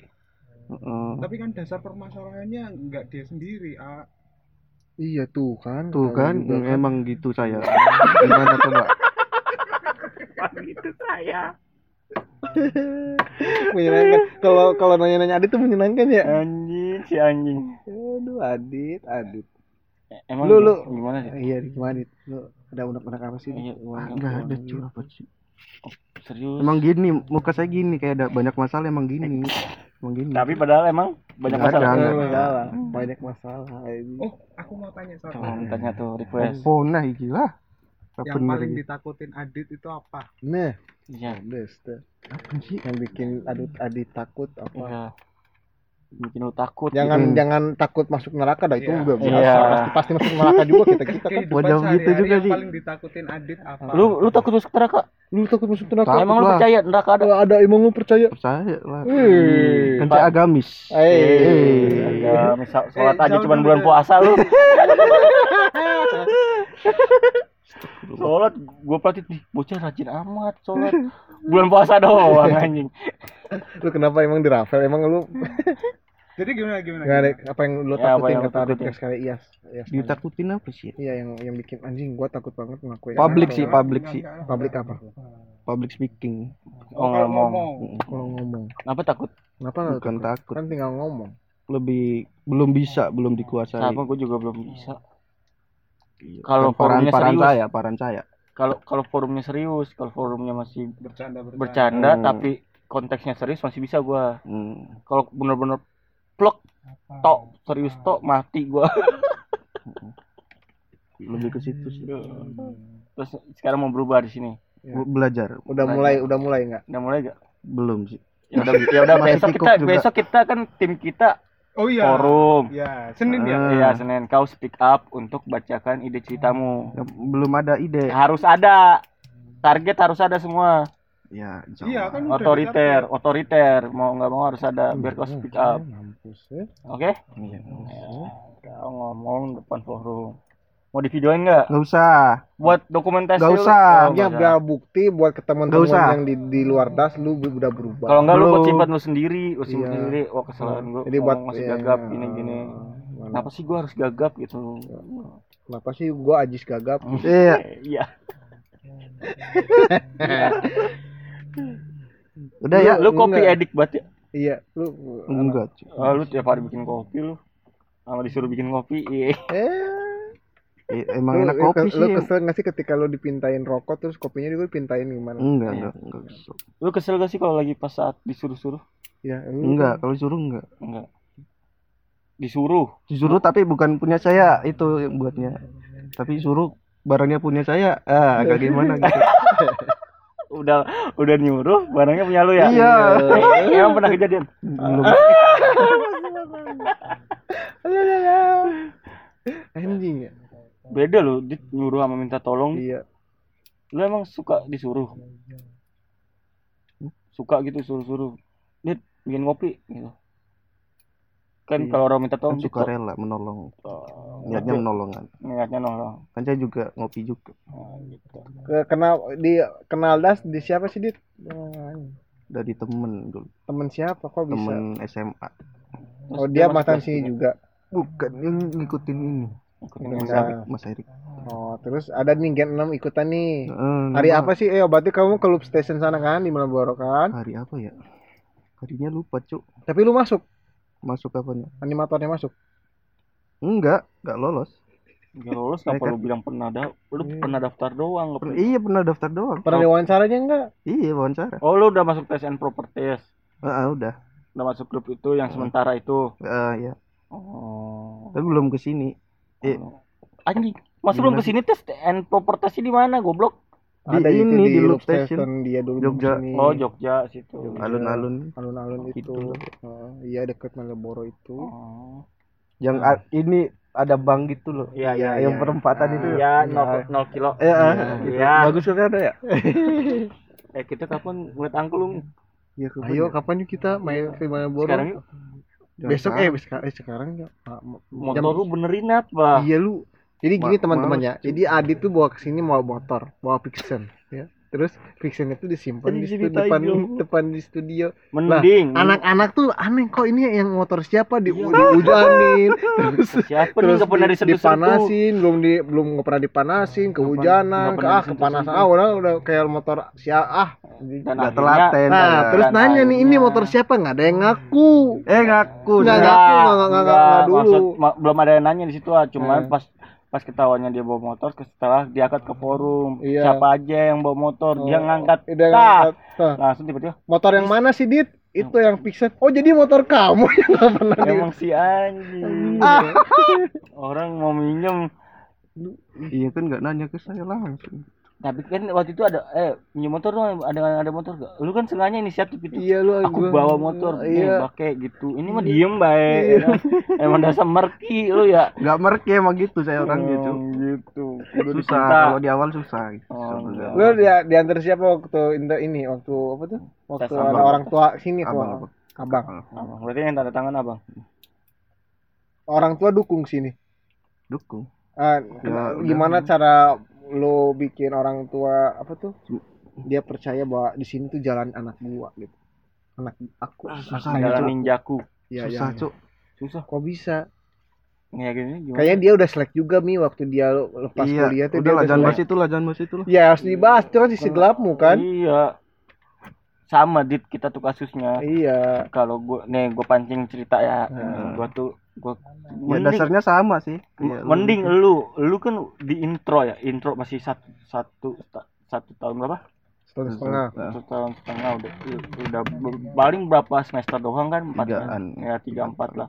Heeh. Tapi kan dasar permasalahannya nggak dia sendiri, ah. iya tuh kan Tuh kan, mm, emang gitu saya. Gimana coba? itu saya *laughs* menyenangkan kalau kalau nanya-nanya Adit tuh menyenangkan ya anjing si anjing aduh Adit Adit emang Lu- lu. gimana sih iya gimana Adit lu ada unek-unek apa sih Iya, Enggak ada cuy apa sih? serius Emang gini, muka saya gini kayak ada banyak masalah emang gini. Emang gini. tapi padahal emang banyak ada, masalah banyak nggak masalah banyak masalah ini. Oh, aku mau tanya satu. Coba tanya tuh request Oh, nah. Apa Yang paling ditakutin Adit itu apa? nah iya best Apa sih? yang bikin Adit Adit takut apa iya bikin lu takut jangan Hmm. jangan takut masuk neraka dah itu Iya. udah biasa Iya. pasti pasti masuk neraka juga kita *laughs* kita kan Wadah gitu juga yang sih. paling ditakutin Adit apa? lu lu takut masuk neraka lu takut masuk neraka Takut emang lu percaya neraka ada ada ada emang lu percaya Percaya lah. Wih. Kan agamis. Eh, Agak misal sholat Eh, aja cuma bulan puasa lu *laughs* *laughs* sholat gue pelatih nih bocah rajin amat sholat bulan puasa doang *laughs* anjing lu kenapa emang di Rafael emang lu *laughs* Jadi gimana gimana? nggak ada gimana? apa yang lu Ya, apa takutin yang kata Adit takutin? sekali iya iya Ditakutin apa sih? iya yang yang bikin anjing gua takut banget ngelakuin Public apa. sih, public sih. public apa Public speaking. oh kalau ngomong kalau ngomong kenapa takut kenapa nggak Bukan takut. kan tinggal ngomong Lebih belum bisa, belum dikuasai. sama gue juga belum bisa kalau Kan paran forumnya serius saya, paran saya. kalau kalau forumnya serius kalau forumnya masih Bercanda bercanda. bercanda Hmm. tapi konteksnya serius masih bisa gua Hmm. kalau bener-bener plok tok serius tok mati gua *laughs* Lebih ke situ sih. terus sekarang mau berubah di sini Ya. Belajar. udah mulai udah mulai nggak udah mulai gak Belum sih. ya udah ya udah besok kita juga. besok kita kan tim kita Oh iya. forum. Ya, Senin ya. Ah. Iya Senin. Kau speak up untuk bacakan ide ceritamu. Ya, Belum ada ide. harus ada. Target harus ada semua. Ya, insya Iya kan udah otoriter otoriter. Mau nggak mau harus ada biar kau Hmm, speak up. ya. Oke? Iya. kau ngomong depan forum mau di videoin nggak? Nggak usah. buat dokumentasi Nggak lu? usah. Oh, ya nggak biar bukti buat ke Nggak usah. teman-teman yang di, di luar das lu udah berubah. Kalau enggak lu buat simpan lu sendiri lu simpan Iya. sendiri. Wah kesalahan gua. Jadi buat masih ya, gagap ya, gini gini mana- kenapa sih gua harus gagap gitu? Kenapa sih gua ajis gagap? *laughs* Iya. Iya. *laughs* Udah ya. lu kopi edik banget ya? Iya lu Enggak. Ah, lu tiap hari bikin kopi lu. Sama disuruh bikin kopi iya. Eh, Emang lu, enak lu kopi lu sih. kesel nggak sih ketika lu dipintain rokok terus kopinya juga dipintain gimana Enggak, Iya. enggak, enggak. kesel. lu kesel gak sih kalau lagi pas saat disuruh-suruh ya lu Enggak, kalau disuruh enggak. enggak disuruh Disuruh tapi bukan punya saya itu yang buatnya. Tapi suruh barangnya punya saya. Ah, agak gimana *laughs* gitu. udah udah nyuruh barangnya punya lu ya Iya. *laughs* emang pernah kejadian Belum. *laughs* anjing ya beda lu dit nyuruh sama minta tolong iya lu emang suka disuruh suka gitu suruh-suruh dit bikin kopi gitu kan Iya. kalau orang minta Kan tolong dit, suka rela menolong. oh, Niatnya menolong kan. niatnya nolong Kan saya juga ngopi juga. Oh, gitu. ke kenal di kenal das di siapa sih dit Dari temen dulu. temen siapa kok bisa Temen SMA. Terus oh dia mantan kelas sini juga Bukan yang ngikutin ini. Ikutin Iya. Mas masa. Erik, Mas Erik. oh terus ada nih Gen 6 ikutan nih Heeh, hari nama- apa sih eh berarti kamu ke loop station sana kan di Malboro kan Hari apa ya? Harinya lupa, Cuk. tapi lu masuk Masuk apanya? animatornya masuk Enggak, enggak lolos. Gak lulus Iya kenapa kan? lu bilang pernah da lu Iya. pernah daftar doang Pernah- iya pernah daftar doang. pernah diwawancaranya enggak Iya wawancara. oh lu udah masuk TSN Properties Heeh, udah. udah masuk grup itu yang sementara itu Eh, ya. oh Tapi belum ke sini. Eh, anjing masa belum ke sini tes TSN Properties di mana goblok Di ada ini, di, di loop station. station. dia dulu Jogja. ke sini. oh Jogja situ alun-alun alun-alun itu Gitu. Oh, iya deket Malboro itu oh. yang Nah. ini ada bank gitu loh. Iya, Ya, iya, yang iya. perempatan itu. Iya, nol, nol kilo. Iya. gitu. Iya. Bagus kan ada ya? *laughs* Eh kita kapan ngeliat angklung? Iya, kapan Ayo ya? kapan yuk kita main main bola? Sekarang yuk. Jangan Besok eh sekarang eh sekarang ya. Pak. Motor Jam- lu benerin apa? Iya lu. Jadi gini Ma- teman-teman ya. males, Jadi Adit tuh bawa ke sini bawa motor, bawa Vixen ya. Terus Vixen itu disimpan di ceritain depan depan di studio. Mending. Anak-anak tuh aneh kok ini yang motor siapa di dihujanin *laughs* terus Siapa nih terus nggak pernah di- disentuh dipanasin belum di belum nggak pernah dipanasin kehujanan ke ah kepanasan ah udah udah kayak motor siapa ah Nggak telaten. nah terus nanya nih ini motor siapa nggak ada yang ngaku eh ngaku Nggak, ngaku, nggak- nggak- nggak- nggak dulu. belum ada yang nanya di situ ah. cuman Hmm. pas pas ketahuannya dia bawa motor ke- setelah diangkat ke forum Iya. siapa aja yang bawa motor dia Oh, ngangkat udah Tah. ngangkat. Tah. langsung tiba-tiba motor yang mana sih dit itu yang Vixen oh jadi motor kamu *laughs* yang nggak pernah di emang si anjing orang mau minjem Iya kan nggak nanya ke saya langsung. Tapi kan waktu itu ada eh minjem motor dong ada ada motor gak lu kan sengaja inisiatif itu. Iya lu aku gua- bawa motor iya. nih pakai gitu. Ini mah diem baik ya kan? emang dasar merki lu ya. Nggak merke emang gitu saya orangnya Oh, tuh. gitu. Kudu Susah. kalau di awal susah gitu. Oh, lu dia diantar siapa waktu ini? Waktu apa tuh? Waktu ada abang. orang tua sini Abang, abang. Abang. Abang, berarti yang tanda tangan abang. Orang tua dukung sini. Dukung. Ya, gimana cara lo bikin orang tua apa tuh? Dia percaya bahwa di sini tuh jalan anak gua gitu. Anak aku. Susah jalan Cuk. ninjaku. Ya, Susah, ya. Cuk. susah. Kok bisa? Ya gini kayaknya dia udah selek juga mi waktu dia lepas Iya, kuliah tuh udah lah dia jangan udah bahas itu lah, jangan bahas itu lah. ya harus dibahas itu kan sisi gelapmu kan? Iya. Sama dit kita tuh kasusnya. Iya. Kalau gua nih gua pancing cerita ya. Hmm. gua tuh gua Ya mending, dasarnya sama sih. lu- mending lu lu kan di intro ya intro masih satu satu satu tahun berapa? Setengah setengah. Satu tahun setengah udah udah paling berapa semester doang kan? Empat Tigaan. ya tiga empat lah.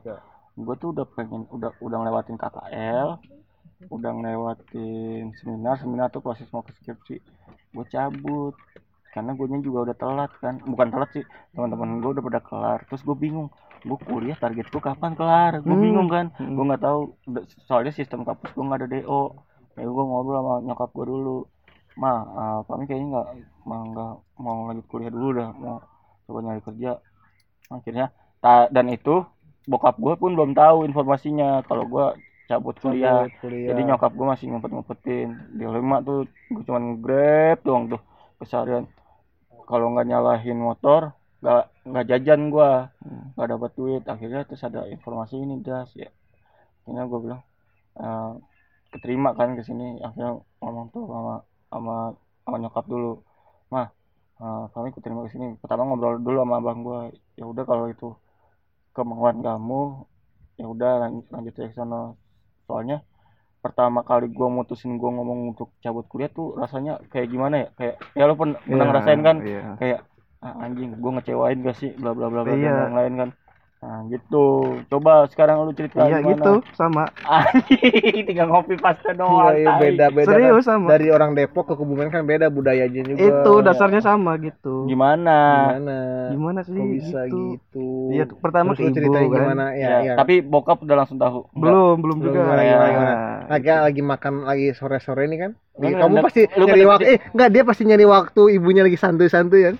gue tuh udah pengen udah udah ngelewatin KKL udah ngelewatin seminar seminar tuh proses mau ke skripsi. Gue cabut karena gue juga udah telat kan? Bukan telat sih teman-teman gue udah pada kelar. Terus gue bingung gue kuliah target gue kapan kelar? Gue Hmm. bingung kan. Hmm. gue nggak tahu. Soalnya sistem kampus gue nggak ada do ya gue ngobrol sama nyokap gue dulu. Ma uh, kami kayaknya nggak mau nggak mau lanjut kuliah dulu dah. Mau coba nyari kerja. Akhirnya ta- dan itu bokap gue pun belum tahu informasinya. Kalau gue cabut kuliah. kuliah. Jadi nyokap gue masih ngumpet ngumpetin di lima tuh gue cuman grab doang tuh keseharian. Kalau nggak nyalahin motor nggak nggak jajan gue nggak dapat duit. Akhirnya terus ada informasi ini das ya. Akhirnya gue bilang eh, keterima kan ke sini. Akhirnya ngomong tuh sama sama sama nyokap dulu. Mah eh, kami keterima ke sini. Pertama ngobrol dulu sama abang gue ya udah kalau itu kemauan kamu ya udah lanjut lanjut ke sana. Soalnya pertama kali gua mutusin gua ngomong untuk cabut kuliah tuh rasanya kayak gimana ya? Kayak ya lo pernah pernah Iya, ngerasain kan? Iya. kayak ah, anjing gua ngecewain gak sih bla bla bla bla dan Iya. yang lain kan nah gitu coba sekarang lu cerita Iya gimana gitu, sama. anjing *laughs* tinggal ngopi pasta doang Iya, iya, beda beda Serius kan. sama. dari orang Depok ke Kebumen kan beda budayanya juga Itu dasarnya sama gitu. gimana gimana Gimana sih kok bisa gitu? gitu, Iya, pertama Terus ke ibu ceritain kan. gimana ya, ya, ya. tapi bokap udah langsung tahu. Belum, belum Belum, juga. gimana, gimana, gimana? Nah, lagi lagi makan lagi sore sore ini kan kan kamu pasti lu nyari waktu eh enggak dia pasti nyari waktu ibunya lagi santuy santuy kan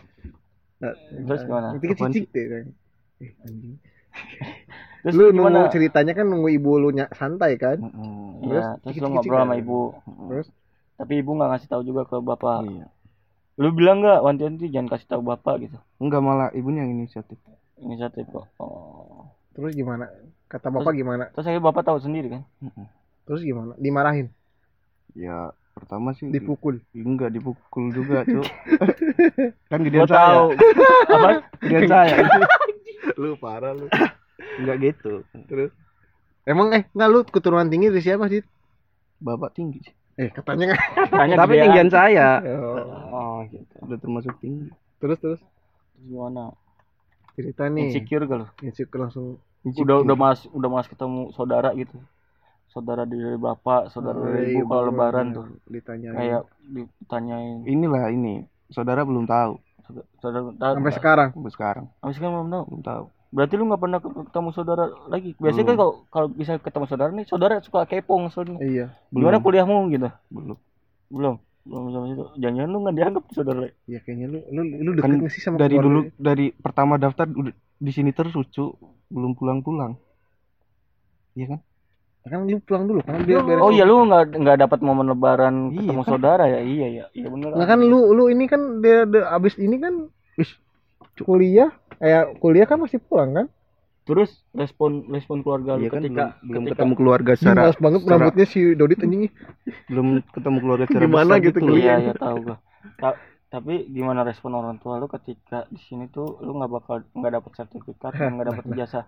Nah, Terus gimana? itu kan Apaan cicik deh kan? Eh, anjing. *laughs* terus lu gimana? nunggu ceritanya kan nunggu ibu lu santai kan? Mm, Iya, terus lu ngobrol sama ibu. Terus? Tapi ibu nggak ngasih tahu juga ke bapak. Iya. lu bilang nggak wanti-wanti jangan kasih tahu bapak gitu. Enggak malah ibunya yang inisiatif. inisiatif kok. Oh. terus gimana? Kata bapak gimana? terus akhirnya bapak tahu sendiri kan? Terus gimana? Dimarahin? Ya pertama sih dipukul. enggak dipukul juga, Cuk. *laughs* kan gedean tahu. Saya. *laughs* apa Gedean saya. lu parah lu. Enggak gitu. terus? Emang eh enggak lu keturunan tinggi dari siapa sih Bapak tinggi sih. eh katanya kan. Tanya Tapi gedean. tinggian saya Oh, oh gitu. Udah termasuk tinggi. terus terus? Terus gimana? Cerita nih. Insecure lu? Insecure langsung. Udah udah mas udah mas ketemu saudara gitu saudara dari bapak saudara dari ibu kalau lebaran tuh ditanya kayak ditanyain Inilah ini. Saudara belum tahu saudara, sampai sekarang sampai sekarang. sampai sekarang belum tahu Belum tahu. Berarti lu nggak pernah ketemu saudara lagi. Biasanya kan Belum. kalau kalau bisa ketemu saudara nih, saudara suka kepo ngeselin. Iya. Gimana Belum. kuliahmu gitu? Belum. Belum. Belum sama itu. Jangan-jangan lu nggak dianggap saudara. Iya kayaknya lu lu lu deket Kan nggak sih sama dari keluarga? dulu dari pertama daftar udah di sini terus lucu belum pulang-pulang iya kan Kan lu pulang dulu kan dia beres. Oh iya lu nggak nggak dapat momen lebaran Iya, ketemu kan. saudara ya? Iya ya. Iya bener. Nah kan lu lu ini kan dia, dia abis ini kan wis kuliah eh kuliah kan masih pulang kan? Terus respon respon keluarga lu iya kan ketika belum, belum ketika ketemu keluarga secara males banget secara- rambutnya si Dodit anjing. belum ketemu keluarga secara Gimana gitu, loh. Iya, ya tahu gua. Ta- tapi gimana respon orang tua lu ketika di sini tuh lu nggak bakal nggak dapat sertifikat nggak dapat ijazah?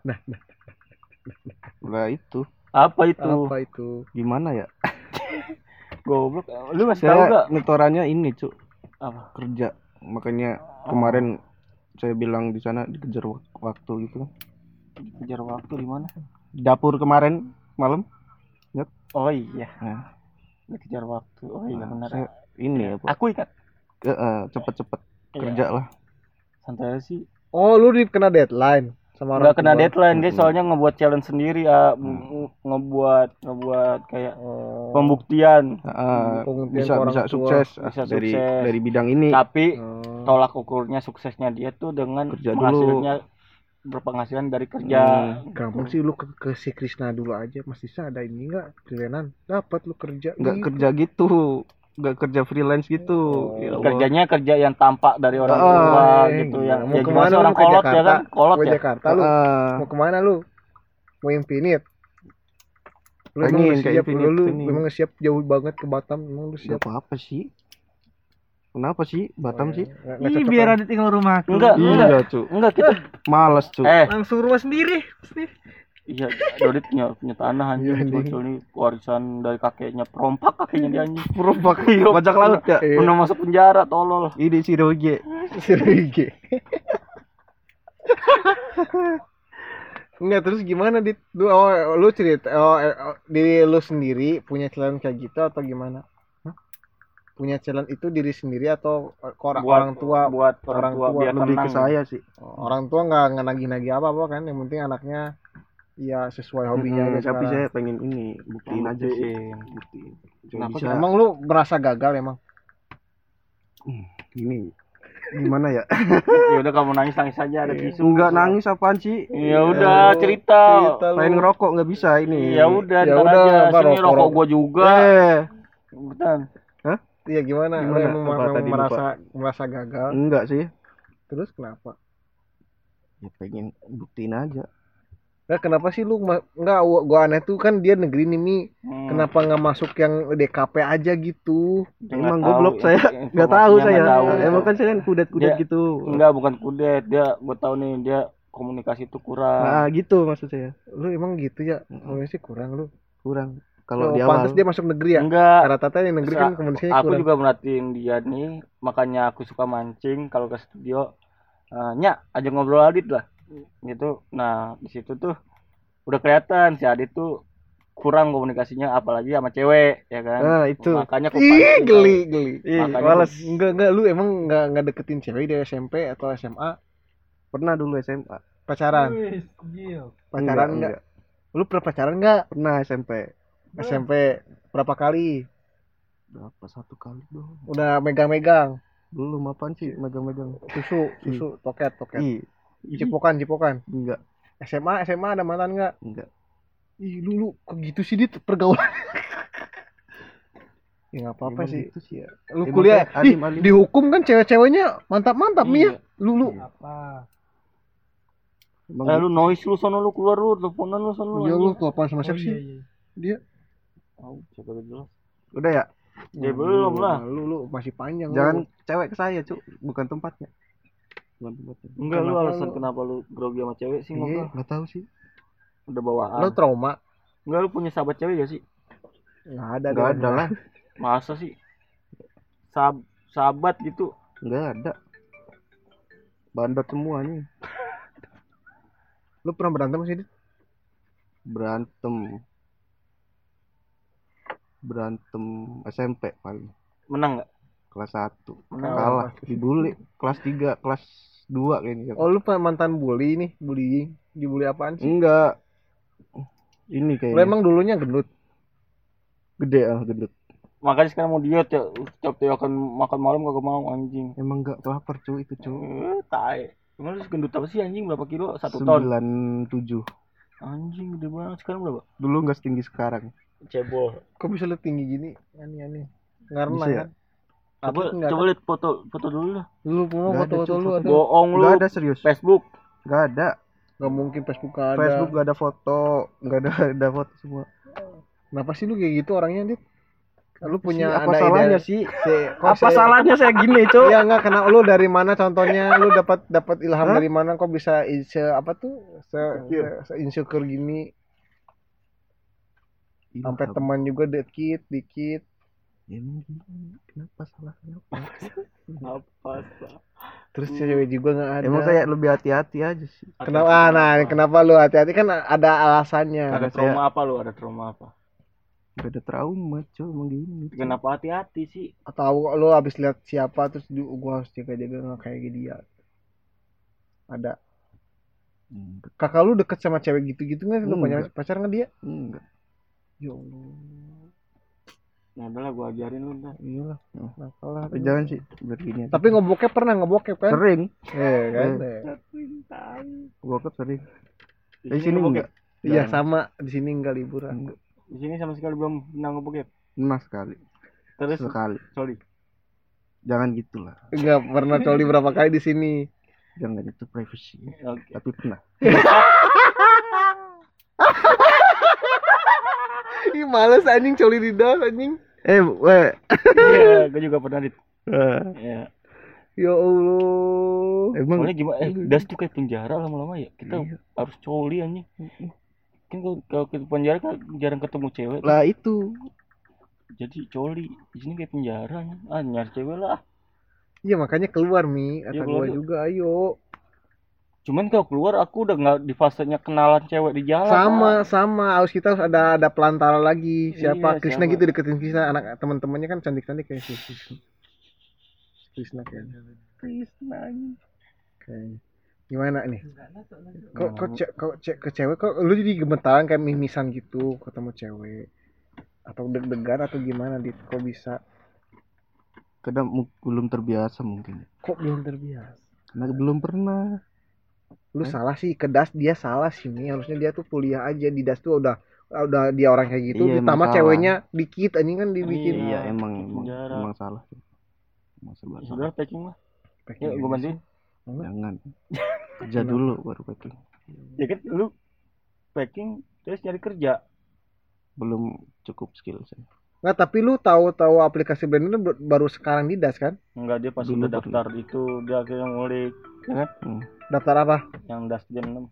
lah itu Apa itu? Apa itu? gimana ya *laughs* Goblok. Lu ngasih tahu saya gak? netorannya ini cuk Apa? kerja makanya kemarin saya bilang di sana dikejar wak- waktu gitu Kejar waktu di mana? dapur kemarin malam Oh iya, nah, dikejar waktu. Oh iya benar. saya ini apa Aku ingat. eh, eh, cepet-cepet Iya. kerja lah Santai aja sih. Oh, lu di kena deadline sama orang Nggak kena tua. deadline dia Mm-mm. soalnya ngebuat challenge sendiri ya, ngebuat ngebuat kayak Oh. pembuktian. Pembuktian bisa bisa tua. sukses ah, Bisa dari sukses. dari bidang ini Tapi Oh. tolak ukurnya suksesnya dia tuh dengan Kerja dulu. berpenghasilan dari kerja. Hmm. Gampang sih lu ke, ke si Krisna dulu aja masih ada ini enggak freelance dapat lu kerja nggak Gitu. kerja gitu nggak kerja freelance gitu. Oh, Ya. Kerjanya kerja yang tampak dari orang Ah, tua Eh, gitu yang mau ya ke mana sih orang ke kolot ya Jakarta. Kan? Kolot ke ya. Jakarta lu. Ah, mau ke mana lu? Mau infinite. Lu emang siap. Infinite, lu, lu emang siap jauh banget ke Batam. Emang lu siap. Apa apa sih. Kenapa sih? Batam sih? Nggak- nggak Ih, biar kan? ada tinggal rumah aku. Enggak, enggak. iya cu Enggak kita males cu eh. Langsung rumah sendiri. Iya Dodit punya, punya tanah anjing Iya, anjing. bocil nih warisan dari kakeknya perompak kakeknya dia anjing. Perompak *laughs* Iya. bajak laut ya? Iya. pernah masuk penjara tolol. Ini si Roge *laughs* si Rigi Enggak terus gimana dit? Lu oh, lu cerita oh, eh, oh, diri lu sendiri punya challenge kayak gitu atau gimana? Hah? punya challenge itu diri sendiri atau eh, ke orang, orang tua? buat orang orang tua, tua biar lebih tenang. ke saya sih. Orang tua nggak nagih-nagih apa apa kan yang penting anaknya ya sesuai hobinya aja tapi saya pengen ini buktiin aja sih Buktiin. Kenapa bisa emang lu merasa gagal emang? Ini gimana ya? *laughs* Ya udah kamu nangis nangis aja ada tisu enggak nangis apaan sih? Ya udah cerita. cerita lu. pengen ngerokok nggak bisa ini. Ya udah Ya udah, aja. sini rokok- gua juga. Eh. Betul. iya gimana, Lu Gimana? emang tadi lupa? merasa merasa gagal? Enggak sih. Terus kenapa? Ya pengen buktiin aja Nah, kenapa sih lu nggak gua, aneh tuh kan dia negeri nih Mi. Hmm. Kenapa nggak masuk yang DKP aja gitu? Dia emang goblok tahu, saya nggak tahu saya tahu. emang kan saya kan kudet-kudet Dia- gitu enggak bukan kudet dia gua tahu nih dia komunikasi itu kurang nah gitu maksud saya Lu emang gitu ya? Komunikasi kurang lu. kurang Kalau kalau di pantas dia masuk negeri ya? enggak Rata-rata yang negeri kan komunikasinya aku kurang. juga merhatiin dia nih makanya aku suka mancing kalau ke studio Eh, nyak aja ngobrol Adit lah gitu. Nah di situ tuh udah kelihatan si Adit tuh kurang komunikasinya apalagi sama cewek ya kan? Nah itu. Makanya aku Ih, geli, geli. Ih, Makanya males. Enggak, enggak. Lu emang enggak enggak deketin cewek di SMP atau SMA pernah dulu SMA pacaran? Wih, gil. Pacaran enggak? Lu pernah pacaran enggak? pernah SMP SMP berapa kali? berapa? Satu kali doang. Udah megang-megang. belum apaan sih? Megang-megang. Susu, susu, toket, toket. ih Cipokan, cipokan. enggak SMA, SMA ada mantan enggak? enggak Ih, lu lu kok gitu sih dit pergaulan. ya nggak apa-apa sih. gitu sih ya Lu Emang kuliah, alim, ih, alim. dihukum kan cewek-ceweknya mantap-mantap nih ya. Iya. Lu lu. Apa? Emang eh gitu. lu noise lu sono lu keluar lu teleponan lu sono Iya lu telepon sama Oh, siapa sih? iya, iya. Dia. Tahu, siapa jelas udah ya Ya, belum lah. Lu lu masih panjang. jangan lu. cewek ke saya cuk bukan tempatnya bukan tempatnya enggak lu alasan lu- kenapa lu grogi sama cewek sih Iya. ngobrol nggak tahu sih. Udah bawaan. Lu trauma. enggak lu punya sahabat cewek gak sih? Enggak ada. nggak dong. ada lah. Masa sih? Sab sahabat gitu. Nggak ada. Bandot semua nih. Lu pernah berantem sih? Berantem. Berantem SMP paling. Menang nggak? Kelas 1 Kenapa? kalah. Dibully. Kelas 3 kelas 2 kayaknya Oh lu mantan bully nih, bullying. Dibully apaan sih? enggak ini Lu kayaknya emang dulunya gendut. gede ah gendut makanya sekarang mau diet ya setiap dia akan makan malam kagak mau anjing emang enggak lapar cuy itu cuy eh tai Emang lu gendut apa sih anjing berapa kilo satu ton 97 anjing gede banget sekarang berapa dulu enggak setinggi sekarang cebol Kok bisa lu tinggi gini? Aneh-aneh. Karena Bisa ya? kan. Coba coba lihat foto foto dulu lah. Lu mau Nggak foto-foto cuy, lu foto. ada. bohong lu. enggak ada serius. Facebook. Enggak ada. Gak mungkin Facebook gak ada. Facebook enggak ada foto. Enggak ada ada foto semua. Kenapa sih lu kayak gitu orangnya, Dit? Lu punya Sih, apa salahnya ide- sih? si- kok apa saya- salahnya saya gini cuy Iya enggak kena lu dari mana contohnya? Lu dapat dapat ilham Hah? dari mana? Kok bisa se apa tuh? Se, se, se insecure gini? Sampai teman juga dikit dikit Ya, emang gini. kenapa salahnya apa apa sih? terus cewek juga nggak ada. Emang saya lebih hati-hati aja sih. Kenapa? ah, nah kenapa lu hati-hati? Kan ada alasannya. Ada trauma apa lu? Ada trauma apa? Gak ada trauma cuy emang gini cuy. kenapa hati-hati sih? Atau lu habis lihat siapa terus gua harus jaga-jaga nggak kayak dia. Ada. Enggak. Kakak lu deket sama cewek gitu-gitu nggak? Lu punya Enggak. pacar nggak dia? Enggak. Ya Allah nah udahlah gua ajarin lu ntar iyalah nakal lah tapi jangan sih begini tapi ngebokep pernah ngebokep kan? Sering. Eh kan? Eh. eh. bokap sering. Di di sini ngebokep? enggak Iya sama. Di sini enggak liburan. Enggak. di sini sama sekali belum pernah ngebokep? Pernah sekali. Terus? Sekali. Sorry. Jangan gitulah. Enggak pernah coli berapa kali di sini. jangan itu privacy. Oke. Tapi pernah. *laughs* Ih males anjing coli di das anjing. Eh weh iya *laughs* gua juga pernah di Eh, ya Ya Allah. emang soalnya gimana eh das tuh kayak penjara lama-lama ya. Kita Iya. harus coli anjing. Kan kalau ke penjara kan jarang ketemu cewek lah itu. Jadi coli di sini kayak penjara ah nyari cewek lah. Iya makanya keluar Mi, Iya, kata keluar gua juga ayo. Cuman kalau keluar aku udah nggak di fasenya kenalan cewek di jalan Sama Pak. sama harus kita harus ada ada pelantara lagi. Siapa? Iya, Krisna siapa? gitu deketin Krisna anak teman-temannya kan cantik-cantik kayak si Krisna kayaknya. Krisna Kayaknya. Gimana nih? Kok kok ce- kok ce- ke cewek kok lu jadi gemetaran kayak mimisan gitu ketemu cewek atau deg-degan atau gimana dit kok bisa kadang belum terbiasa mungkin kok belum terbiasa karena belum pernah lu salah sih ke das dia salah sih nih harusnya dia tuh kuliah aja. Di das tuh udah udah dia orang kayak gitu Iya, ditambah ceweknya dikit anjing kan dibikin. Iya, iya emang emang, penjara. emang salah. Sih sudah packing lah Packing ya gue bantuin. jangan. *laughs* Kerja dulu baru packing. Ya kan lu packing terus nyari kerja. Belum cukup skill saya nggak tapi lu tahu tahu aplikasi blender ber- baru sekarang di das kan? Enggak dia pas Dulu udah daftar itu dia akhirnya ngulik. Ya kan? Hmm. daftar apa? Yang das jam 6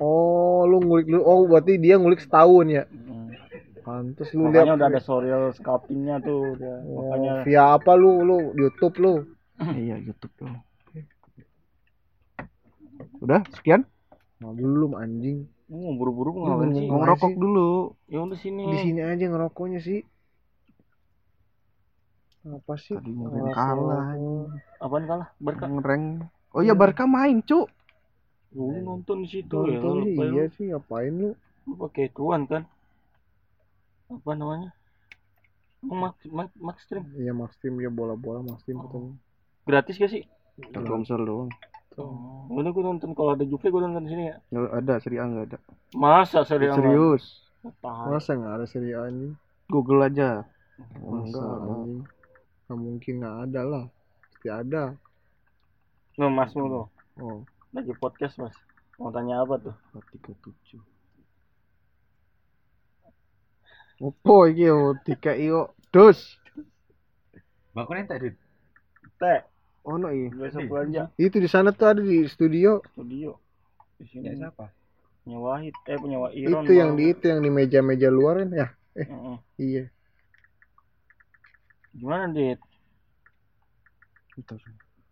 oh lu ngulik lu oh berarti dia ngulik setahun ya? Hmm. pantes lu makanya lihat udah ada serial scalpingnya tuh dia. Oh, makanya. via apa lu lu? YouTube lu? *clears throat* Iya YouTube dong udah sekian? Nah, belum anjing. Mau buru-buru Lu ngapain sih? ngomong- mau ngerokok dulu. Ya udah sini. Di sini aja ngerokoknya sih apa sih? Tadi Ngerokok. kalah. apaan kalah? Berkah ngereng oh iya Barca main cuk. Lu nonton di situ ya Nonton lu sih, lupa iya lu, sih ngapain lu? Lu pakai tuan kan? Apa namanya? Oh, Max, Max, Max Stream? Iya Max Team ya bola-bola Max Team katanya gratis gak sih? Telkomsel doang. Oh. Udah gue nonton kalau ada Juve gue nonton di sini ya. Nggak ada Seri A nggak ada. Masa serius? serius? Tahan. masa nggak ada seri A anjing Google aja. Masa Enggak ada. anjing nggak mungkin nggak ada lah. Pasti ada. Nah, masmu tuh oh. Lagi podcast mas. Mau tanya apa tuh? tiga tujuh opo iki yo? Tiga iyo dos Bakun ente, Dit. Teh, ono iya besok belanja. Itu di sana tuh ada di studio. Studio. Di sini. Ya siapa? punya Wahid, eh punya Wah Iron. itu yang di itu yang di meja-meja luar kan? Ya. Heeh. iya Gimana dit? Itu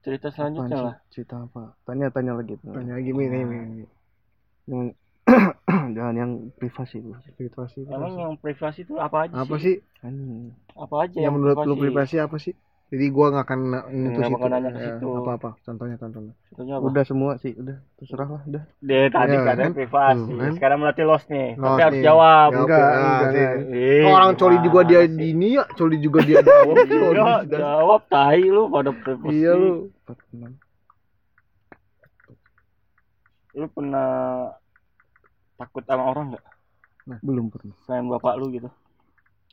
Cerita selanjutnya sih? lah. cerita apa? Tanya tanya lagi tanya lagi. Nih nih nih yang *coughs* jangan yang privasi bu. Privasi Emang yang privasi itu apa aja apa sih? sih? Apa aja yang menurut lu privasi apa sih Jadi gua nggak akan nyentuh Nggak situ. bakal nanya ke Ya, situ. Apa-apa? Contohnya, contohnya. Contohnya apa? Udah semua sih, udah terserah lah, udah. Dia tadi Ya, katanya kan? privasi. Tuh, kan? Sekarang berarti lost nih. Lost Tapi harus nih. jawab. Jawab. Enggak, enggak. sih. Eh, Kalau orang coli juga dia di ini ya, coli juga dia jawab. *laughs* Iya, jawab tai lu pada privasi. Iya lu. 46. Lu pernah takut sama orang nggak? Belum pernah. Selain bapak lu gitu.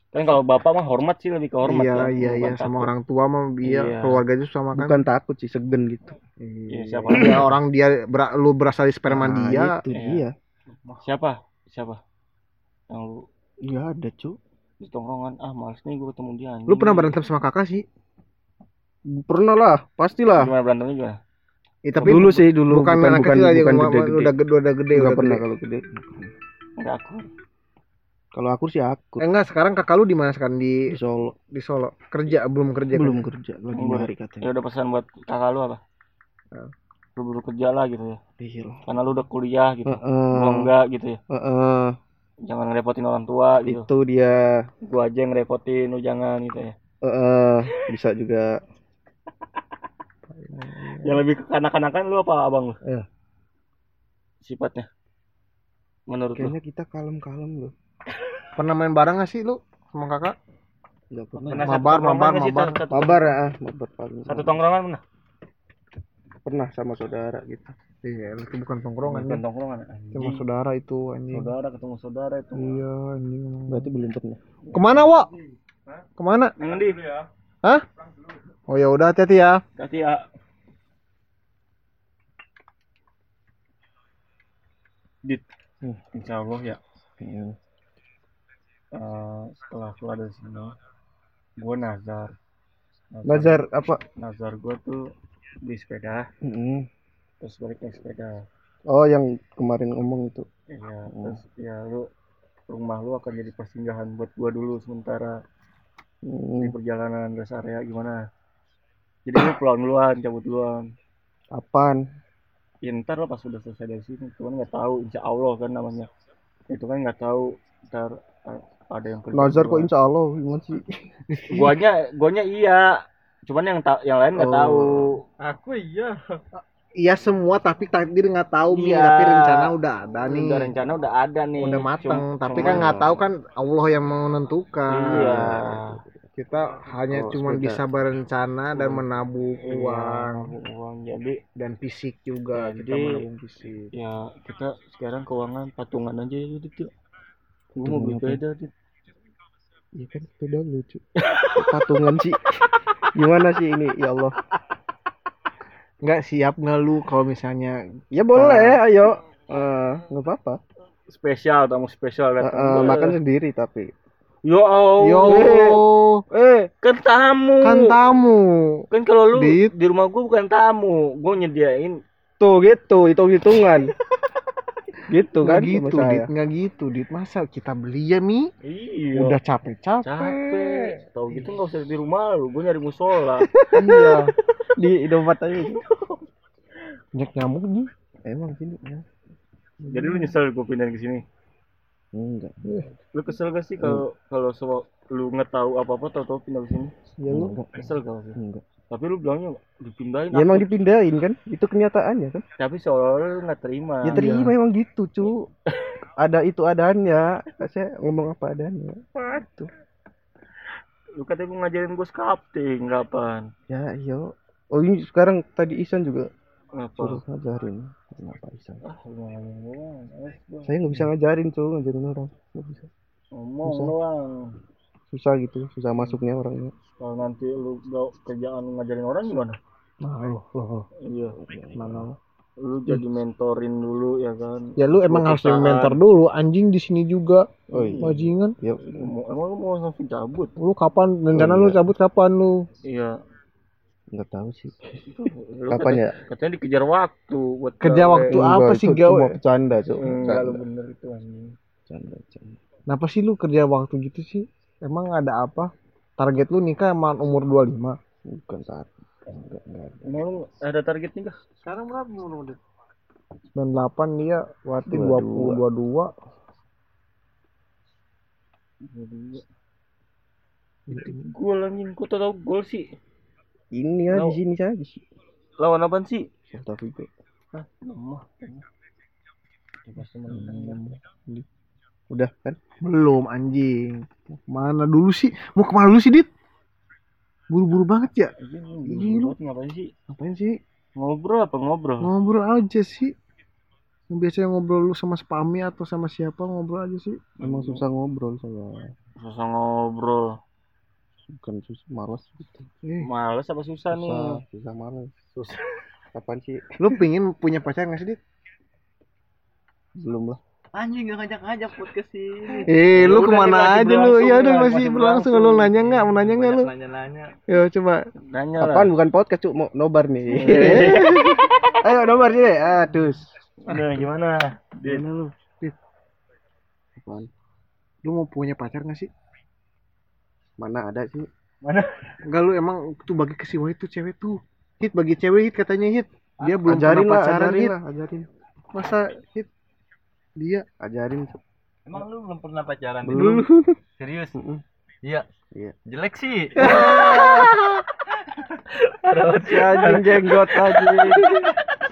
Kan kalau bapak mah hormat sih lebih ke hormat Iya, kan. iya, iya. Sama takut. orang tua mah dia Iya. keluarga itu sama kan. Bukan takut sih, segen gitu. Iya, siapa? Ya, orang dia ber- lu berasal di sperma Nah, dia. Itu Iya. dia. Siapa? Siapa? Yang lu Iya ada, Cuk. di tongkrongan ah males nih gue ketemu dia Lu pernah berantem sama kakak sih? Pernah lah, pastilah. gimana berantemnya gimana Eh, tapi dulu sih dulu bukan, bukan bukan, kecil bukan gua- gede-gede. udah gede udah gede udah pernah gede. kalau gede. enggak aku Kalau aku sih aku Eh, enggak, sekarang kakak lu di mana sekarang di di Solo di Solo? Kerja belum kerja? kan? belum kerja lagi Belum. nyari ya katanya. udah pesan buat kakak lu apa Ya. lu baru kerja lah gitu ya Iya karena lu udah kuliah gitu Heeh. gua enggak gitu ya Heeh. jangan ngerepotin orang tua gitu Itu dia. gua aja yang ngerepotin lu jangan gitu ya Heeh. Bisa juga. *laughs* yang lebih kanak-kanakan lu apa abang lu Iya. sifatnya menurut lu Kayaknya kita kalem-kalem loh. Pernah main bareng gak sih lu sama kakak? Enggak pernah. pernah Mabar, mabar, sih, mabar. Mabar ya, ah, mabar paling. satu tongkrongan pernah Pernah sama saudara gitu. Iya, itu bukan tongkrongan bukan ya. tongkrongan Cuma saudara itu anjing. saudara ketemu saudara itu Iya, anjing. Berarti belum pernah. Ke mana, Wak? Ke mana? yang di Hah? Oh ya udah hati-hati ya. kasih ya dit Hmm. insya Allah ya Iya. Eh, setelah keluar dari sini gue nazar Nazar apa? nazar gue tuh beli sepeda Mm-mm. terus balik naik sepeda Oh, yang kemarin ngomong itu. iya Oh. terus ya lu rumah lu akan jadi persinggahan buat gua dulu sementara di Hmm. perjalanan rest area gimana jadi lu pulang duluan cabut duluan Apaan? ya ntar lah pas sudah selesai dari sini cuman nggak tahu insya Allah kan namanya itu kan nggak tahu ntar ada yang kerja Nazar kok insya Allah gimana sih? *laughs* guanya guanya iya cuman yang ta- yang lain nggak Oh. tahu Aku iya. Iya semua tapi takdir nggak tahu Mi, Iya. tapi rencana udah ada nih. udah rencana udah ada nih Udah matang, Cum- tapi kan nggak tahu kan Allah yang menentukan. iya Kita hanya Oh, cuma bisa berencana dan menabung Iya, uang uang jadi dan fisik juga Jadi- kita menabung fisik. ya kita sekarang keuangan patungan aja ya gitu gue mau beli sepeda Dit. Iya kan sepeda lucu. Patungan sih. Gimana sih ini? Ya Allah. Nggak siap nggak lu kalau misalnya Ya boleh, ayo. Eh, nggak apa-apa. spesial tamu spesial Eh, datang eh, makan sendiri tapi. yo Allah yo Eh, kan tamu kan tamu. kan kalau lu Dit. di rumah gue bukan tamu gue nyediain tuh gitu, hitung-hitungan. *laughs* gitu Nggak kan gitu, saya. Dit. Nggak gitu, Dit. Masa kita beli ya, Mi? iya Udah capek-capek. capek tahu gitu nggak usah di rumah lu gue nyari musola *laughs* iya. Di Indomaret aja. gitu. *laughs* Banyak nyamuk nih. Emang sini ya. jadi lu nyesel gue pindahin ke sini Enggak. lu kesel gak sih kalau kalau semua lu nggak tahu apa apa tahu tahu pindah ke sini Ya lu kesel gak sih enggak. Tapi lu bilangnya dipindahin Ya emang dipindahin kan? Itu kenyataannya kan? tapi seolah-olah lu nggak terima Ya terima emang gitu, cu. Ada itu adanya. Saya ngomong apa adanya. Itu. lu katanya mau ngajarin gue sculpting kapan Ya, iyo. Oh, ini sekarang tadi Isan juga apa suruh ngajarin. Kenapa Isan? ah. Saya nggak bisa ngajarin, cu, ngajarin orang. Nggak bisa. ngomong doang Susah gitu, susah masuknya orangnya. kalau nanti lu gak kerjaan lu ngajarin orang gimana Nah, loh, loh. iya Mana? lu jadi mentorin dulu ya kan Ya lu emang harus jadi mentor dulu. Anjing di sini juga. Oh iya. Bajingan. Ya, emang lu mau langsung cabut Lu kapan rencana Oh, lu iya. cabut kapan lu? iya nggak tahu sih. Lu Kapan kata- ya? katanya dikejar waktu buat Kerja gawe. waktu Enggak, apa sih gawe? Cuma bercanda, cu. enggak lu bener itu anjing Bercanda, bercanda. Kenapa sih lu kerja waktu gitu sih? Emang ada apa? Target lu nikah emang umur 25. Bukan saat. Enggak, enggak ada. emang lu ada target nih kah Sekarang berapa umur udah? 98 dia berarti 22. 20 22. gol anjing kok tau gol sih Ini ya di sini saja sih. lawan apa sih Siapa tahu itu. lemah Udah kan? Belum anjing. Mau Ke mana dulu sih? Mau ke mana dulu sih, Dit? Buru-buru banget ya? Iya, lu ngapain sih Ngapain sih? ngobrol apa ngobrol Ngobrol aja sih. Biasanya ngobrol lu sama spami atau sama siapa ngobrol aja sih. Emang susah ngobrol saya. susah ngobrol Bukan susah, malas gitu. Eh, males apa susah nih Susah, susah malas. susah Kapan sih? lu pingin punya pacar nggak sih, Dit? Belum lah. Anjing gak ngajak-ngajak podcast sih Eh, Ya lu udah, ke mana aja lu? berlangsung Ya udah ya, masih masih berlangsung. berlangsung. Lu nanya nggak? Mau nanya nggak lu? nanya-nanya Ya coba. nanya lah Apaan bukan podcast, Cuk? Mau nobar nih. *laughs* Ayo nobar sih. Aduh. udah gimana? Gimana lu? Apaan? lu mau punya pacar nggak sih? Mana ada sih? Enggak lu emang tuh bagi ke si tuh cewek tuh. Hit bagi cewek hit katanya hit. Dia belum ajarin pernah lah, pacaran ajarin hit. lah, ajarin. Masa hit dia Ajarin. Emang lu belum pernah pacaran? Belum. *laughs* Serius? Iya. Iya. Jelek sih. *laughs* Si anjing jenggot anjing.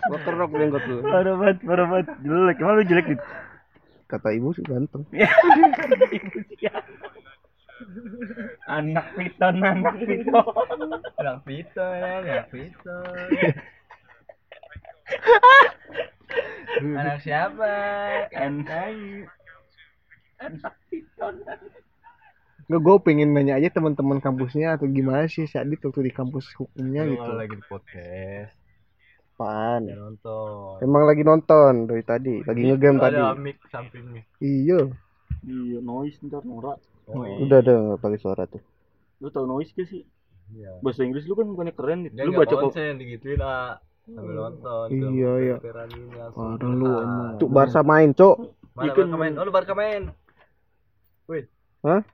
Gua kerok jenggot lu. parah banget parah banget jelek emang lu jelek dit Kata ibu sih ganteng. *laughs* anak piton anak piton Anak pito ya, anak pito. Anak siapa? anak anak piton Nggak, gue pengen nanya aja teman-teman kampusnya atau gimana sih si Adit waktu di kampus hukumnya gitu. Kalau lagi di podcast, Apaan? ya nonton. Emang lagi nonton dari tadi, lagi ngegame tadi. Ada mic sampingnya. Iya. iya noise ntar norak Oh, Udah ada nggak pakai suara tuh. lu tau noise gak sih Iya. bahasa Inggris lu kan bukannya keren. Dia lu baca kok konsen digituin ah. Sambil nonton. Iya, iya. Parah lu emang. Cuk Barca main, Cuk. Mana Ikan. Barca main? Oh lu Barca main.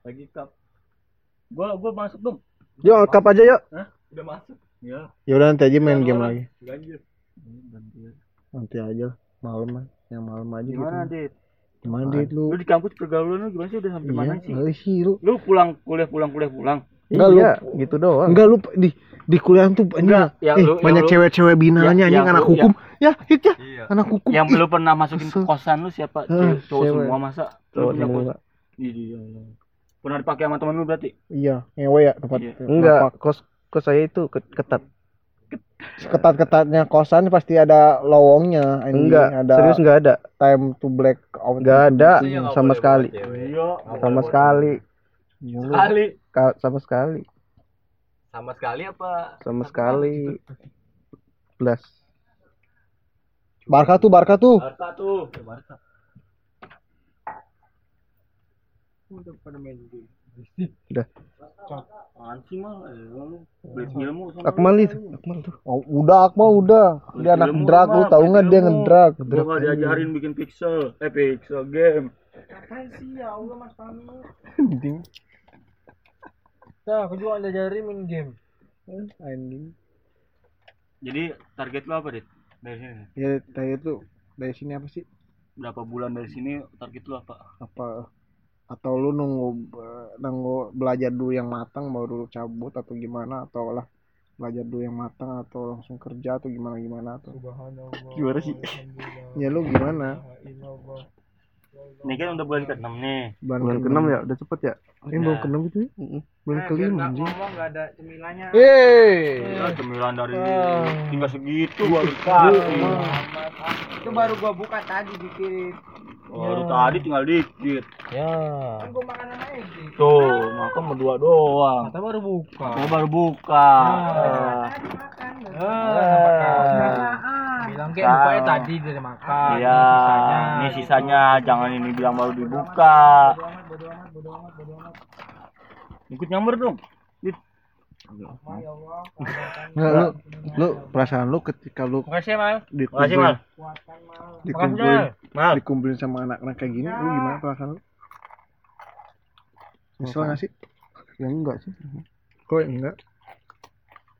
lagi cup gua gua masuk dong Yuk, angkap aja yuk. Udah masuk. ya Ya udah nanti aja main game lagi. Ganjil. Nanti aja malam lah. Yang malam aja gimana gitu. dit Gimana Dit lu? lu di kampus pergaulan lu gimana sih udah sampai mana Iya, sih eh, sih lu. lu pulang kuliah pulang kuliah pulang Enggak, lu- iya, gitu doang. Enggak lu di di kuliah tuh anjing. Enggak, yang eh, lu- banyak lu- cewek-cewek binalnya yang- anjing anak lu- hukum. Ya, hit ya. Iya. Anak hukum. yang belum pernah masukin ke kosan lu siapa cewek cowok cewek. semua masa lu Cowok semua. kos iya iya. pernah dipakai sama temen lu berarti Iya, ngewe ya tempat. Iya. Enggak, kos kos saya itu ke- ketat. Ketat-ketatnya kosan pasti ada lowongnya. anjing. Enggak, ada serius enggak ada. time to black out. Enggak ada Iya, sama sekali. iya Sama sekali. Iya, lu. kali Ka- sama sekali. Sama sekali apa? Sama sekali. Belas. Barca tuh, Barca tuh. Barca tuh Barca. udah pada main game Udah. sih mal eh, ilmu Akmal itu, Akmal tuh. Oh, udah Akmal udah. Dia anak drag lu beli nggak dia ngedrag. gua Drag. gak diajarin bikin pixel eh pixel game Anjing. Nah, aku juga diajarin main game. Anjing. jadi target lu apa dit? Dari sini. Ya, tadi itu dari sini apa sih? berapa bulan dari sini target lu apa? Apa? Atau lu nunggu eh, nunggu belajar dulu yang matang baru cabut atau gimana? Atau lah belajar dulu yang matang atau langsung kerja atau gimana gimana atau gimana sih? ya lu gimana ini kan udah bulan ke-6 nih Bulan ke-6 ya, udah cepet ya. ini belum keenam gitu ya belum kelima anjing enggak ada cemilannya. Yeay. Ya, cemilan dari Ah. tinggal segitu baru dikasih. Itu baru gua buka tadi dikirim. Baru tadi tinggal dikit. Ya. Kan gua makanan aja. Tuh, makan berdua doang. Kata baru buka. Oh, baru buka. Ah. Tadi makan. Ah. Bilang kayak bukanya tadi dari makan. Iya, ini sisanya. ini sisanya jangan ini bilang baru dibuka. Ikut nyamber dong. Dit. Nggak, lu lu perasaan lu ketika lu Makasih, Mal. Makasih, Mal. dikumpulin Mal. Dikumpulin sama anak-anak kayak gini lu gimana perasaan lu Nyesel gak sih? Ya enggak sih. Kok enggak?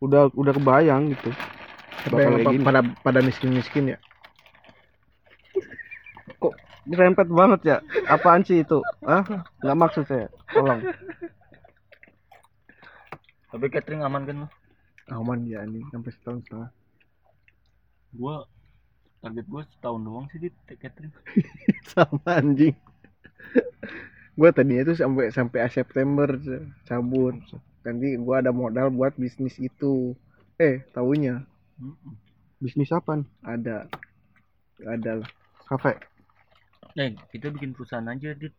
Udah udah kebayang gitu. Apa Bakal yang pada pada miskin-miskin ya? Kok dirempet banget ya? Apaan sih itu? Ah, enggak maksud saya. Tolong. Tapi catering aman kan lu? aman ya ini sampai setahun setengah gua target gua setahun doang sih di catering *laughs* sama anjing gua tadinya tuh sampai sampai September cabut nanti gua ada modal buat bisnis itu eh tahunya Bisnis apa ada. Ada. Kafe. Eh kita bikin perusahaan aja dit.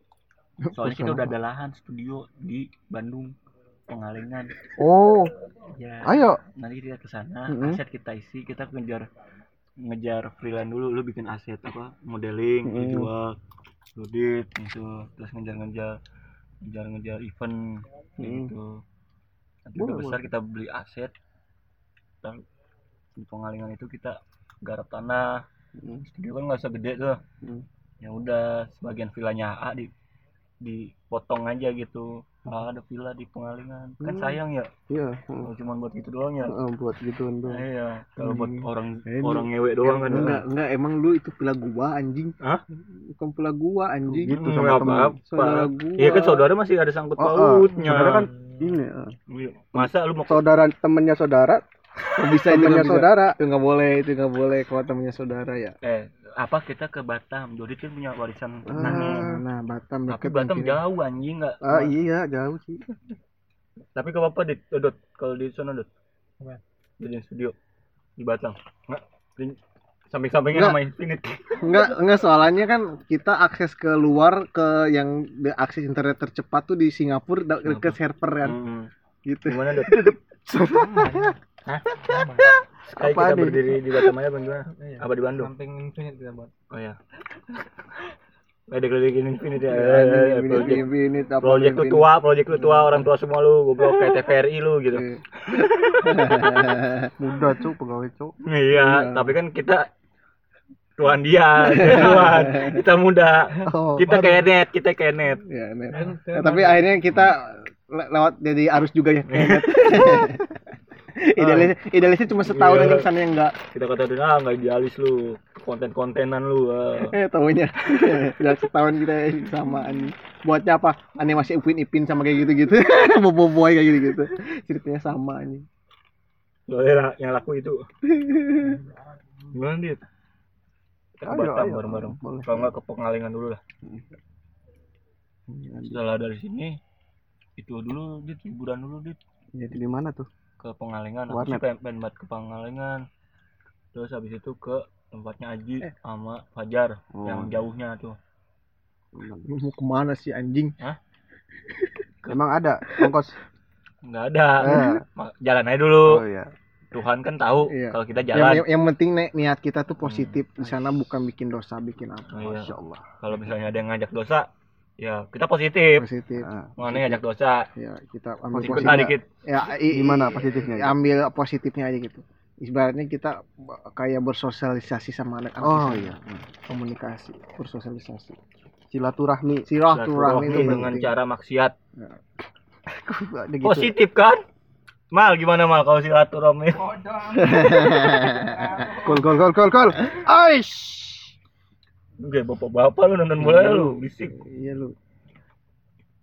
*laughs* Soalnya kita Perusahaan udah ada lahan studio di Bandung Pengalengan. Oh. Ya. Ayo. Nanti kita ke sana Mm-mm. aset kita isi kita ngejar ngejar freelance dulu. Lu bikin aset apa? Modeling lu Mm-mm. jual gitu. Terus ngejar-ngejar ngejar-ngejar event Mm. gitu. Nanti udah besar kita beli aset di pengalingan itu kita garap tanah Mm. studio kan nggak usah gede tuh Mm. ya udah sebagian villanya A di dipotong aja gitu ah, ada villa di pengalingan kan Hmm. sayang ya iya kalau cuma buat gitu doang ya Heeh, buat gituan Nah, doang iya kalau buat Hmm. orang Eh, ini- orang ngewe doang kan enggak enggak emang lu itu pila gua anjing Hah? bukan pila gua anjing Gitu, Hmm, sama temen. apa-apa. saudara gua Iya kan saudara masih ada sangkut Oh, oh. pautnya. Saudara kan ini eh, Iya. Masa lu mau saudara temennya saudara Nggak bisa itu temennya nggak bisa. saudara itu nggak boleh itu nggak boleh kalau temennya saudara ya eh apa kita ke Batam? Jadi kan punya warisan. Ah. nah Batam Tapi Batam mungkin. jauh anjing enggak. ah iya jauh sih Tapi ke apa dit? Oh, Dot. Kalau di sana Dot. Apa? Jadi studio di Batam. Enggak. Di- Samping-sampingnya Nggak. sama Infinite. Enggak, *laughs* enggak soalnya kan kita akses ke luar ke yang akses internet tercepat tuh di Singapura Singapura. ke server kan Hmm. gitu. Gimana Dot? *laughs* Hah? *laughs* Kayak kita nih? berdiri di Batam aja? Iya. Apa di Bandung? Samping infinite kita buat. Oh ya. Ada keliling Infinite ya. Ya, Eh, eh, ini- eh, ini- project. ini- apa, Project lu tua, project lu tua, orang tua semua lu, goblok kayak *laughs* TVRI lu gitu. Iya. *laughs* muda cuk pegawai cuk Iya, tapi kan kita tuan dia, dia tuan. Kita muda. oh Kita kayak net, kita kayak net. Ya, tapi akhirnya kita le- lewat jadi arus juga ya. *laughs* idealisnya, idealisnya cuma setahun Iya. aja kesannya enggak. Kita kata dia, ah nggak idealis lu, konten-kontenan lu. ah." *laughs* Eh, tahunya udah *laughs* setahun kita samaan. Buatnya apa? Animasi Upin Ipin sama kayak gitu-gitu. Bobo boy kayak gitu-gitu. Ceritanya sama ini. Soalnya yang laku itu. Gimana dit? Kita ke Batam bareng-bareng. Kalau nggak ke Pengalengan dulu lah. Iya, Setelah dari sini, itu dulu dit, liburan dulu dit. jadi di mana tuh ke Pengalengan aku sih pengen, pengen banget ke Pengalengan terus habis itu ke tempatnya Aji Eh. sama Fajar Oh. yang jauhnya tuh Lu mau ke mana sih anjing? *laughs* emang ada ongkos nggak ada Eh. Jalan aja dulu oh iya Tuhan kan tahu Iya. kalau kita Yang, jalan yang, yang penting nih, niat kita tuh positif di sana bukan bikin dosa, bikin apa. Oh, iya. masya allah kalau misalnya ada yang ngajak dosa ya kita positif Positif. Ah, mana yang ngajak dosa Ya, kita ambil Positif. ikut positif. ah dikit Ya, i- gimana positifnya ya? Ambil positifnya aja gitu. Ibaratnya kita kayak bersosialisasi sama anak-anak oh sana. iya komunikasi, bersosialisasi. silaturahmi Silaturahmi itu dengan penting. cara maksiat ada gitu positif kan Mal gimana mal kalau silaturahmi *laughs* kol kol kol kol kol Aish Oke, bapak-bapak lu nonton bola lu bisik. Iya lu.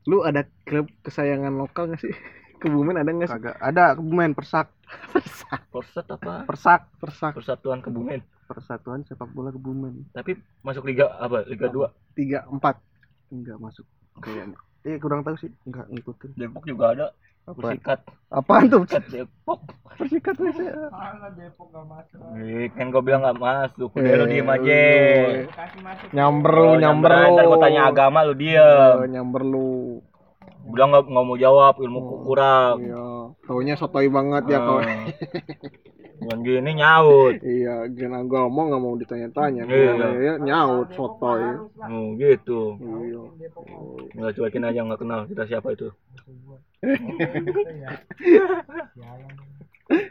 Lu ada klub kesayangan lokal gak sih? *laughs* Kebumen ada gak sih? kagak ada kebumen persak *laughs* Perset apa? persak Persak Persatuan Kebumen. persatuan sepak bola kebumen Tapi masuk liga apa? Liga 2. tiga empat. enggak masuk kayaknya eh kurang tahu sih enggak ngikutin Depok juga ada. Apa? Persikat. Apaan tuh? Persikat Depok. persikat Alah Depok gak masuk. Eh, kan gua bilang gak masuk. Udah lu diem aja. Eh, Kasih masuk. Nyamber Oh, lu, nyamber nyamber, lu. Ntar gua tanya agama lu Eh, diem. nyamber lu. Bilang gak, nggak mau jawab, ilmu ku kurang. Iya, taunya sotoy banget ya kau. Ah. Bukan *laughs* gini nyaut. Iya, gua ngomong nggak mau ditanya-tanya. Iya. Iya, nyaut sotoy. Oh, gitu. Iya. Nggak cuekin aja nggak kenal kita siapa itu. *laughs*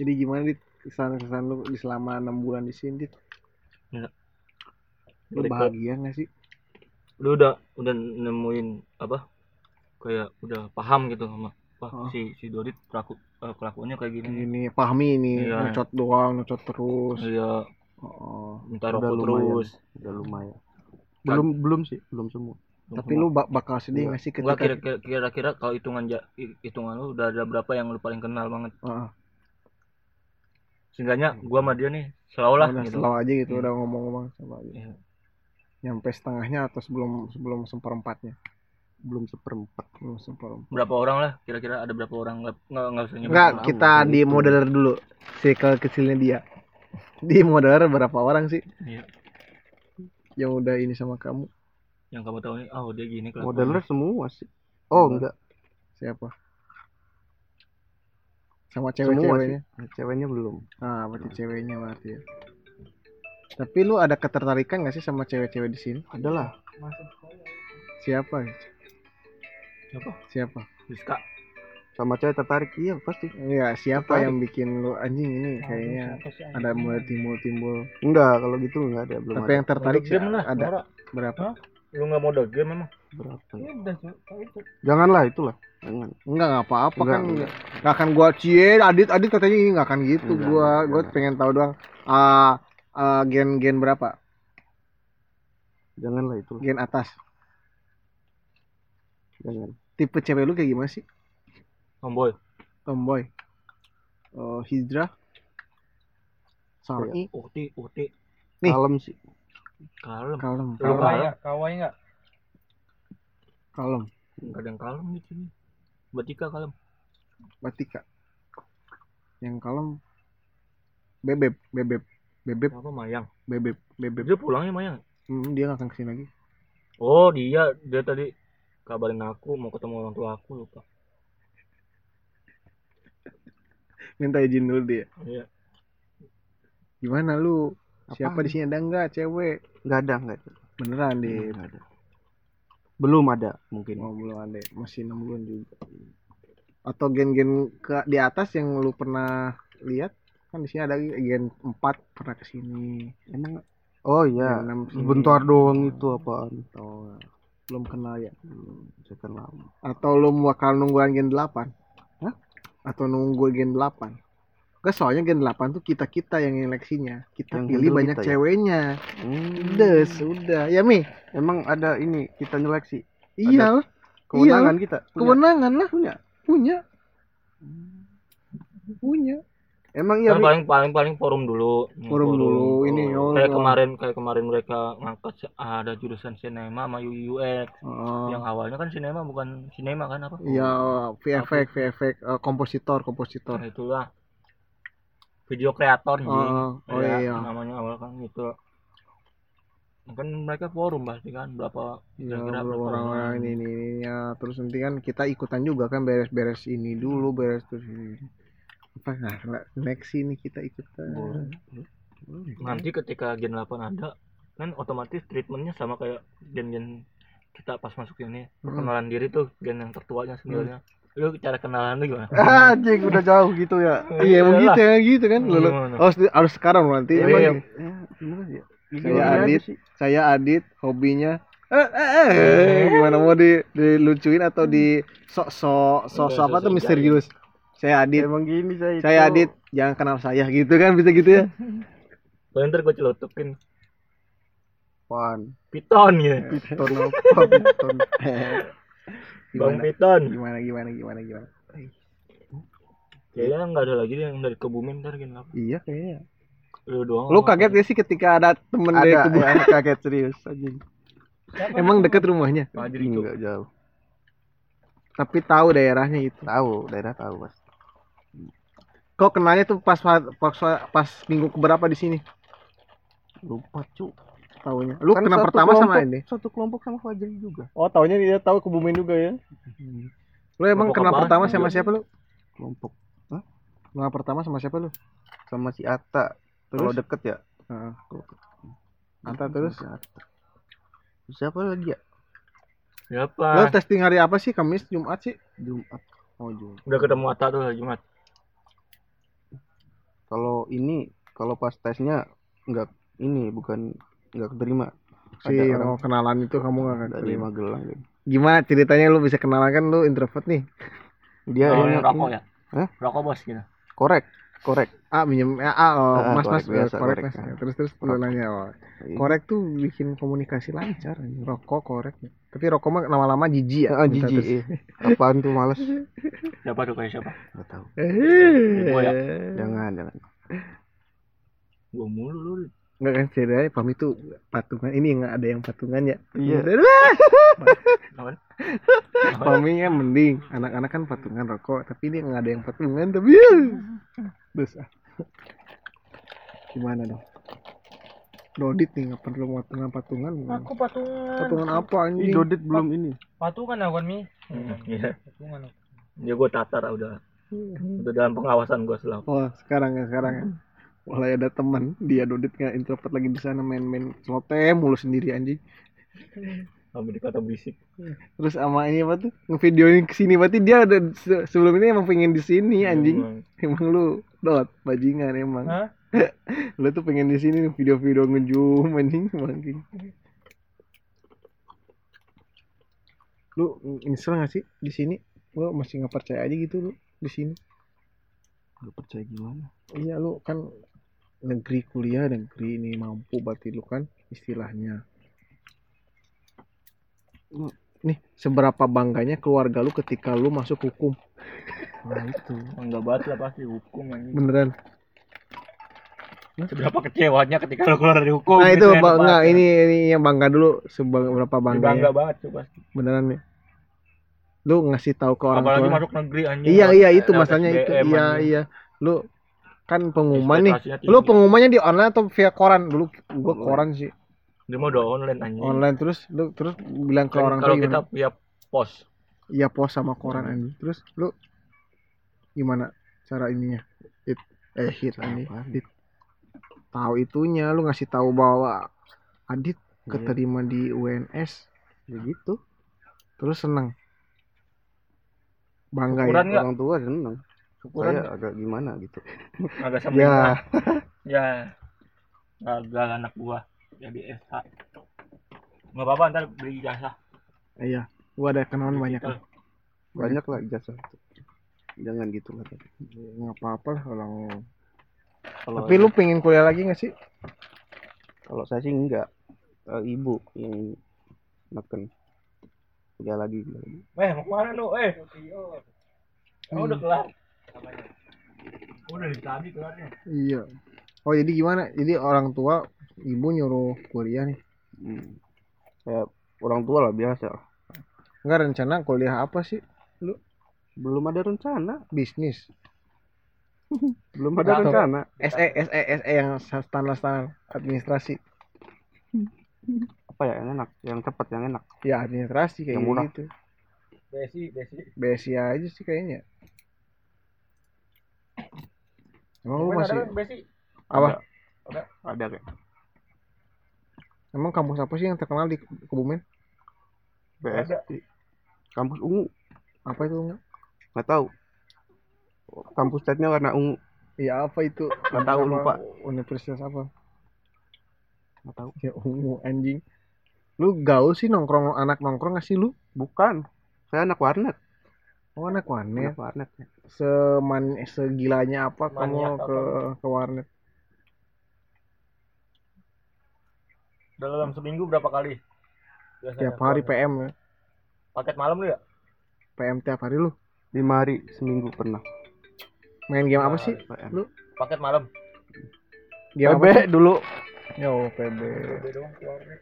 Jadi gimana dit kesan-kesan lu di selama enam bulan di sini dit? Ya. Lu bahagia gak sih? Lu udah udah nemuin apa? Kayak udah paham gitu sama Wah, Oh. si si Dodit pelaku eh, kelakuannya kayak gini. Ini pahmi ini, Iya. ngecot doang, ngecot terus. Iya, Oh. minta rokok terus. udah lumayan belum belum sih belum semua Tapi lu bak- bakal sedih nggak sih ketika kira-kira kira-kira kalau hitungan ja- hi- hitungan lu udah ada berapa yang lu paling kenal banget. Heeh. Seenggaknya gua sama dia nih selalu lah udah gitu. slow aja gitu Hmm. udah ngomong-ngomong sama aja. Iya. Nyampe setengahnya atau sebelum sebelum seperempatnya? belum seperempat Belum seperempat. Berapa orang lah kira-kira ada berapa orang enggak enggak enggak usah nama. kita di modeler dulu. Circle kecilnya dia. Di modeler berapa orang sih Iya. yang udah ini sama kamu? Yang kamu tahu nih, oh dia gini kelakuannya. modeler semua sih oh enggak Siapa? Sama cewek-ceweknya? ceweknya belum Ah, berarti ceweknya berarti ya. Tapi lu ada ketertarikan gak sih sama cewek-cewek di sini? adalah Siapa? Siapa? Siapa? Rizka. sama cewek tertarik iya pasti Iya, siapa Tertarik. yang bikin lu anjing ini kayaknya ada mulai timbul-timbul. enggak kalau gitu enggak ada belum Tapi ada yang tertarik sih Game lah, ada Nora. berapa? Lu enggak mau game memang? berapa ya? Udah itu. janganlah itulah jangan Enggak, enggak apa-apa Enggak, kan. enggak. Enggak akan gua cie, Adit Adit katanya ini enggak akan gitu. Enggak, gua enggak, gua enggak. pengen tahu doang ah ah, gen-gen berapa? janganlah itulah Gen atas. jangan Tipe cewek lu kayak gimana sih? Tomboy. Tomboy. Oh, hijrah. Sorry, Ukti, ukti. Nih. kalem sih Kalem. kalem, Lu kalem, Kawai ya? Kawai enggak? kalem. Enggak ada yang kalem di sini. Batika kalem. Batika. Yang kalem bebeb, bebeb, bebeb, Apa Mayang? bebeb, bebeb. Dia pulangnya Mayang. Hmm, dia nggak akan ke sini lagi. Oh, dia dia tadi kabarin aku mau ketemu orang tua aku lupa. Minta izin dulu dia. Iya. Gimana lu? Siapa Apaan? di sini ada nggak cewek? enggak ada enggak ada Beneran Enggak ada belum ada mungkin Oh, belum ada. Masih bulan juga. Atau gen-gen ke di atas yang lu pernah lihat? Kan di sini ada gen 4 pernah ke sini. emang oh iya sini. sebentar doang itu apaan Oh, belum kenal ya. Hmm, lama Atau lu bakal nungguan gen 8? Hah? Atau nunggu gen 8? Enggak, soalnya gen 8 tuh kita-kita yang nyeleksinya. Kita Yang pilih banyak kita ya? ceweknya. Hmm. Udah, sudah. Ya, Mi. emang ada ini kita nyeleksi Iya, kewenangan kita punya. kewenangan lah. punya Punya. Punya. Emang iya kan paling paling paling forum dulu. Forum dulu, ini, oh, kayak oh. kemarin kayak kemarin mereka ngangkat ada jurusan sinema sama UX. Oh. Yang awalnya kan sinema bukan sinema kan apa? Iya, VFX, VFX, eh, kompositor, kompositor. Nah, itulah video kreator Oh, oh, Ya, iya. namanya awal kan gitu kan mereka forum pasti kan berapa Ya, kira-kira berapa berapa orang ini, ini, ini, ya. Terus nanti kan kita ikutan juga kan beres-beres ini dulu, beres terus ini. Apa nggak next ini kita ikutan. nanti ketika gen 8 ada kan otomatis treatmentnya sama kayak gen-gen kita pas masuk ini perkenalan diri tuh gen yang tertuanya sebenarnya lu cara kenalan lu gimana Ah, *laughs* anjing udah jauh gitu ya Iya, emang Iyalah. gitu ya, gitu kan. Lu, lu- harus harus sekarang nanti. Iya, Emang iya. ya bener ya Saya Adit, saya Adit, hobinya eh, eh, eh, gimana mau di dilucuin atau di sok sok sok apa tuh misterius. Saya Adit, emang gini saya itu. Saya Adit, jangan kenal saya. Gitu kan? Bisa gitu ya. *laughs* Paling ntar gue celotokin Pan. Piton ya. Piton apa? *laughs* Piton. Bang gimana? piton. Gimana gimana gimana gimana? kayaknya nggak ada lagi yang dari kebumen ntar gen 8 Iya kayaknya. lu doang Lu kaget gak sih ketika ada temen dari kubu? ya kaget serius anjing. Emang deket rumahnya, enggak jauh. Tapi tahu daerahnya itu. tahu daerah tahu mas Kok kenalnya tuh pas pas pas minggu keberapa di sini? lupa cu Tahunya. Lu Kan kenal satu pertama sama kelompok- ini? satu kelompok sama Fajri juga Oh, taunya dia tahu kebumen juga ya. Lu emang Kelompok kenal apaan? pertama sama siapa lu? kelompok Kenal pertama sama siapa lu? sama si Ata kalau Terus? deket ya Heeh. Ata Ata terus? siapa lagi ya Lu siapa testing hari apa sih? Kamis, Jumat sih? Jumat Oh, Jumat. udah ketemu Ata tuh hari Jumat kalau ini kalau pas tesnya nggak ini bukan nggak keterima Si Ada yang orang- mau kenalan itu kamu gak akan dari terima. Magelang gitu. Gimana ceritanya lu bisa kenalan kan lu introvert nih? dia oh, ini- rokok ya Hah? rokok bos gitu korek korek. Ah minjem eh, ah oh, Ah, mas mas korek biasa, korek, korek. mas. Terus terus lu nanya oh. korek tuh bikin komunikasi lancar rokok korek. Tapi rokok mah lama-lama jijik ya ah jijik eh. apaan tuh males? Siapa tuh kayak siapa? Nggak tahu. Gua ya? jangan jangan. Gua mulu lu. Enggak kan ceritanya Pam itu patungan ini nggak ada yang patungan ya. Iya. *laughs* Apaan? Pami kan mending. Anak-anak kan patungan rokok tapi ini nggak ada yang patungan tapi *laughs* terus ah. gimana dong Dodit nih nggak perlu patungan patungan Aku patungan. patungan apa Ih, anjing Dodit belum ini Patungan aku kan mi. iya Patungan ya gua tatar ah, udah udah dalam pengawasan gua selalu Oh sekarang ya sekarang ya. Mulai ada teman dia Dodit nggak introvert lagi di sana main-main slotem mulu sendiri anjing. Sampai dikata berisik Terus sama ini apa tuh ngevideoin ke sini berarti dia ada se- sebelum ini emang pengen di sini anjing. Emang. Emang lu dot bajingan emang. Hah? *laughs* lu tuh pengen di sini video-video ngejum anjing anjing. Lu install gak sih di sini? Lu masih nggak percaya aja gitu lu di sini. nggak percaya gimana Iya lu kan negeri kuliah negeri ini mampu berarti lu kan istilahnya. Nih seberapa bangganya keluarga lu ketika lu masuk hukum? Nah itu enggak banget lah pasti hukum anjing. beneran. seberapa kecewanya ketika lu keluar dari hukum Nah itu gitu ya, enggak ini ini yang bangga dulu seberapa Ini bangganya. bangga banget tuh pasti Beneran nih. Lu ngasih tahu ke orang apalagi tua. masuk negeri anjing Iya iya itu masalahnya itu. Iya iya. Lu kan pengumuman nih. Lu pengumumannya di online atau via koran? Dulu gua koran sih. Dia mau udah online anjing Online terus lu terus bilang ke orang kalau tua kita gimana? via pos Iya pos sama koran anjing. Terus lu gimana cara ininya? Hit eh hit anjing. Hit. Tahu itunya lu ngasih tahu bahwa Adit Iya. keterima di UNS ya gitu terus seneng. Bangga Syukuran ya. orang tua seneng syukuran saya agak gimana gitu agak sama Ya, ya gagal anak gua jadi SH nggak apa-apa ntar beli jasa iya. Gua ada kenalan banyak. Digital. banyak lah ijazah jangan gitu lah Nggak apa-apa lah kalau kalau Tapi lu pengen kuliah lagi gak sih? kalau saya sih enggak Eh, ibu yang neken kuliah lagi eh mau ke mana lu eh oh, udah kelar udah dari tadi kelarnya Iya. Oh jadi gimana? Jadi orang tua ibu nyuruh kuliah nih. hmm. saya orang tua lah biasa Enggak rencana kuliah apa sih? belum ada rencana Bisnis. *laughs* belum ada Atau- rencana SE SE SE yang standar standar administrasi. apa ya yang enak yang cepat yang enak Ya administrasi kayak Yang murah. gitu. besi besi BSI aja sih kayaknya. Emang lu masih besi apa? ada, ada kayak Emang kampus apa sih yang terkenal di Kebumen? BSI kampus ungu Apa itu enggak? nggak tahu kampus catnya warna ungu Iya apa itu? Tahu, Sama lupa. Universitas apa? nggak tahu Ya ungu anjing. Lu gaul sih nongkrong anak nongkrong gak sih lu? bukan saya anak warnet Oh anak warnet. anak warnet Seman segilanya apa kamu ke ke warnet? Dalam seminggu berapa kali Biasanya Tiap hari. PM ya. paket malam lu ya PM tiap hari lu. lima hari seminggu pernah Main game apa sih? PM. Lu paket malam game PB apa dulu Yo, PB. doang keluarnya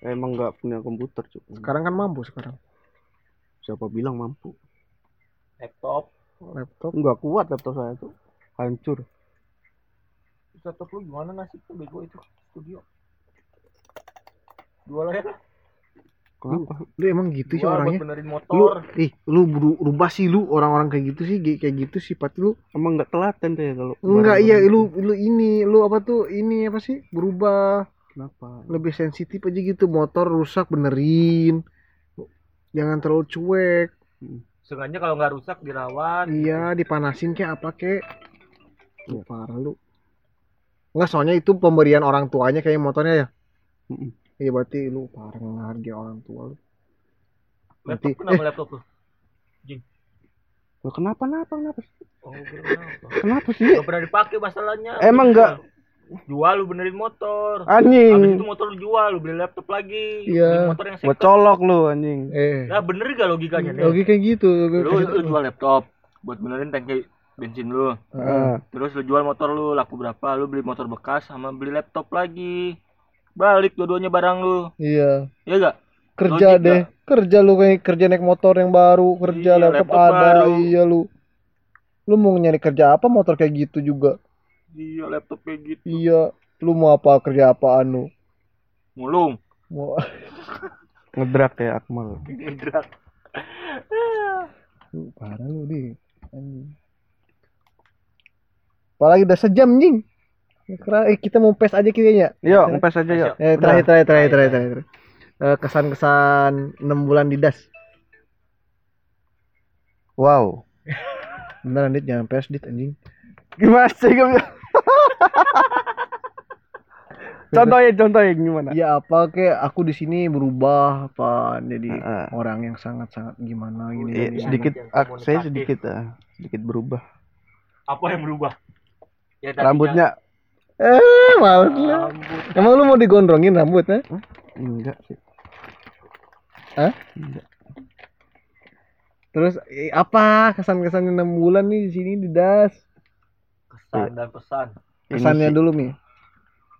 emang nggak punya komputer cuy Sekarang kan mampu sekarang. siapa bilang mampu laptop Laptop. nggak kuat laptop saya tuh hancur laptop lu gimana nasib tuh bego itu studio jual aja lah. Kenapa? Lu emang gitu sih orangnya. benerin Lu motor. ih, lu beru- rubah sih lu orang-orang kayak gitu sih kayak gitu sifat lu. emang nggak telaten tuh ya kalau Enggak iya lu lu ini lu apa tuh ini apa sih berubah. Kenapa? Lebih sensitif aja gitu motor rusak benerin. Jangan terlalu cuek. Sengaja kalau nggak rusak dirawat. Iya dipanasin kayak apa kek. Lu parah lu. Enggak soalnya itu pemberian orang tuanya kayak motornya ya. Mm-mm. Iya berarti lu parah ngehargai orang tua lu laptop Nanti- kenapa laptop lu Loh, kenapa kenapa kenapa Oh, kenapa? kenapa sih Gak pernah dipakai masalahnya. Emang nggak? Jual lu benerin motor. anjing Habis itu motor lu jual, lu beli laptop lagi. Iya. Beli motor yang second. colok lu anjing Eh, Nah, bener gak logikanya nih? logika gitu. Lu, lu jual laptop buat benerin tangki bensin lu. Heeh. Terus lu jual motor lu laku berapa? Lu beli motor bekas sama beli laptop lagi. Balik dua-duanya barang lu. Iya. Iya gak? Kerja Logika. deh. Kerja lu kayak kerja naik motor yang baru, kerja Iya, laptop, laptop ada. baru. Iya lu. Lu mau nyari kerja apa motor kayak gitu juga? Iya, laptop kayak gitu. Iya. Lu mau apa kerja apaan lu? Mulung. Mau *laughs* ngedrak ya Akmal Ngedrak. Lu parah lu di. Anjing. Apalagi udah sejam anjing. Eh, kita mau pes aja kayaknya. yuk ngepes aja yuk Eh, terakhir, terakhir, terakhir, terakhir, terakhir. Eh, kesan-kesan 6 bulan di DAS. wow Beneran dit jangan pes dit anjing. gimana sih gak bisa *laughs* contohin contohin gimana Ya apa kek aku di sini berubah apa jadi Heeh. orang yang sangat-sangat gimana gini, Iya, gini. sedikit saya sedikit ah, sedikit berubah Apa yang berubah? Ya, rambutnya Eh, males lah. Emang lu mau digondrongin rambutnya? enggak sih Hah? enggak Terus eh, apa kesan-kesan 6 bulan nih di sini di DAS? Kesan dan pesan. Ini Kesannya dulu nih.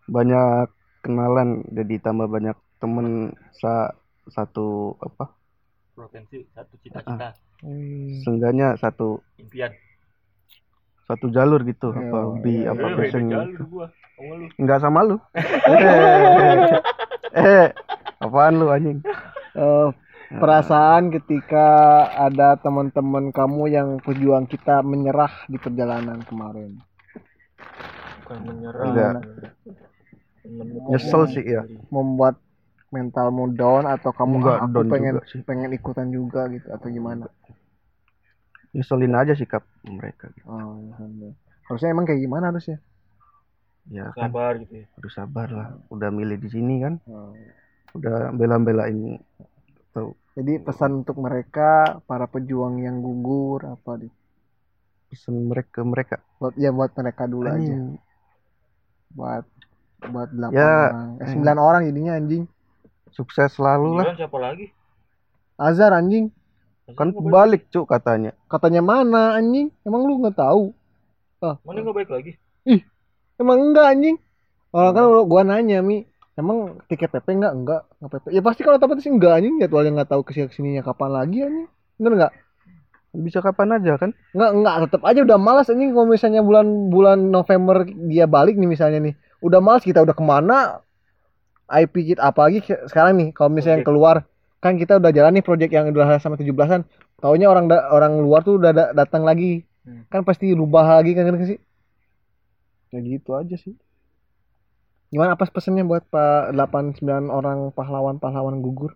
banyak kenalan jadi tambah banyak temen sa satu apa Provinsi satu cita-cita, Hmm. seenggaknya satu impian. Satu jalur gitu Iya, apa di iya, apa Eh, passion gitu. gua. Sama lu. enggak sama lu *laughs* eh, eh apaan lu anjing Eh, perasaan ketika ada teman-teman kamu yang pejuang kita menyerah di perjalanan kemarin. Bukan menyerah. Enggak. Nyesel sih ya Membuat mentalmu down atau kamu Enggak ah, aku pengen juga sih. pengen ikutan juga gitu atau gimana? Nyeselin aja sikap mereka gitu. Oh, alhamdulillah. harusnya emang kayak gimana harusnya? ya kan Sabar gitu ya. harus sabar lah udah milih di sini kan Oh. udah bela-belain tuh Jadi pesan untuk mereka para pejuang yang gugur apa di pesan mereka mereka buat ya buat mereka dulu aja. Anjing. Buat buat delapan Ya, orang. Eh, sembilan orang jadinya anjing. sukses selalu lah siapa lagi? Azar anjing. Kan balik cuk katanya Katanya mana anjing? Emang lu nggak tahu? Mana nggak baik lagi? Emang enggak anjing? Orang kan gua nanya mi, emang tiket PP enggak? Enggak, enggak PP. Ya pasti kalau otomatis enggak anjing, jadwalnya nggak tahu ke sini ke sininya kapan lagi anjing. Bener enggak? bisa kapan aja kan Enggak, enggak, tetap aja udah malas anjing kalau misalnya bulan bulan November dia balik nih misalnya nih. Udah malas kita udah ke mana? IP kita apalagi sekarang nih kalau misalnya yang keluar kan kita udah jalan nih project yang udah sama 17-an. Taunya orang da- orang luar tuh udah da- datang lagi. Hmm. Kan pasti rubah lagi kan ngerti sih? Ya gitu aja sih. Gimana apa pesannya buat Pak 89 orang pahlawan-pahlawan gugur?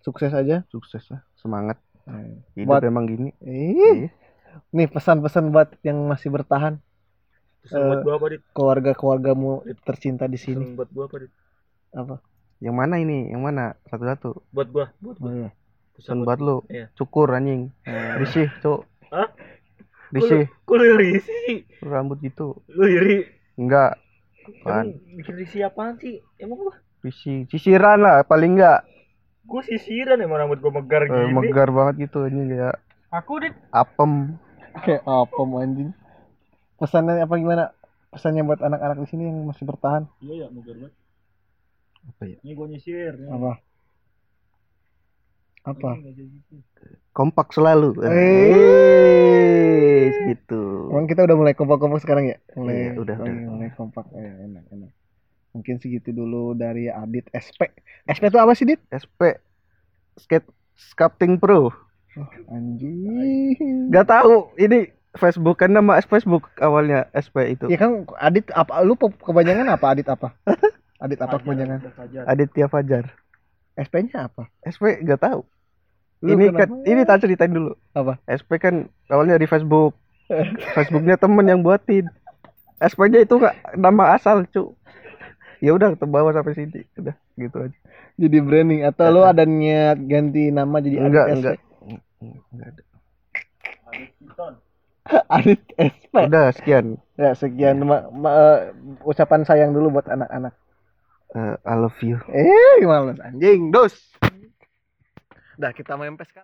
Sukses aja. sukses lah semangat hidup Buat- emang gini Eh, nih pesan-pesan buat yang masih bertahan Pesan buat Eh, gua apa, Dit? keluarga-keluargamu tercinta di sini Pesan buat gua apa, Dit? apa? Yang mana ini yang mana satu-satu Buat gua, buat Oh, gua. iya. pesan buat lu Iya. cukur anjing risih cuk Hah? risih Kok lu iri sih? rambut gitu Lu iri? enggak apaan bikin risi apaan sih? Emang gua? risih sisiran lah paling enggak Gua sisiran emang rambut gua megar Eh, gini. megar banget gitu anjing kayak Aku, Dit. apem kayak apa anjing pesannya apa gimana pesannya buat anak-anak di sini yang masih bertahan Iya ya, megar banget. Apa ya? Ini gua nyisir. nih. apa? Apa? kompak selalu. Eh. eh gitu emang kita udah mulai kompak-kompak sekarang ya? Mulai Iya, udah, oh, udah. iya, mulai kompak. Eh, enak enak. Mungkin segitu dulu dari Adit SP SP itu apa sih Dit? SP skate sculpting pro. Anjing. Nggak tahu ini Facebook kan nama Facebook awalnya SP itu. Ya kan Adit apa lu kebanyakan apa? Adit apa *laughs* Adit apa Udah Fajar. Aditya Fajar SP-nya apa SP nggak tahu Lu ini kan kenapa? ini tak ceritain dulu Apa? SP kan awalnya di Facebook *laughs* Facebooknya temen yang buatin SP-nya itu nggak nama asal cu ya udah terbawa sampai sini udah gitu aja jadi branding atau lu ada niat ganti nama jadi enggak Adit SP? enggak enggak ada *laughs* Adit SP. Udah sekian. Ya sekian ma- ma- eh, ucapan sayang dulu buat anak-anak. Eh, I love you. Eh, males anjing, dos. Udah kita mempes kan.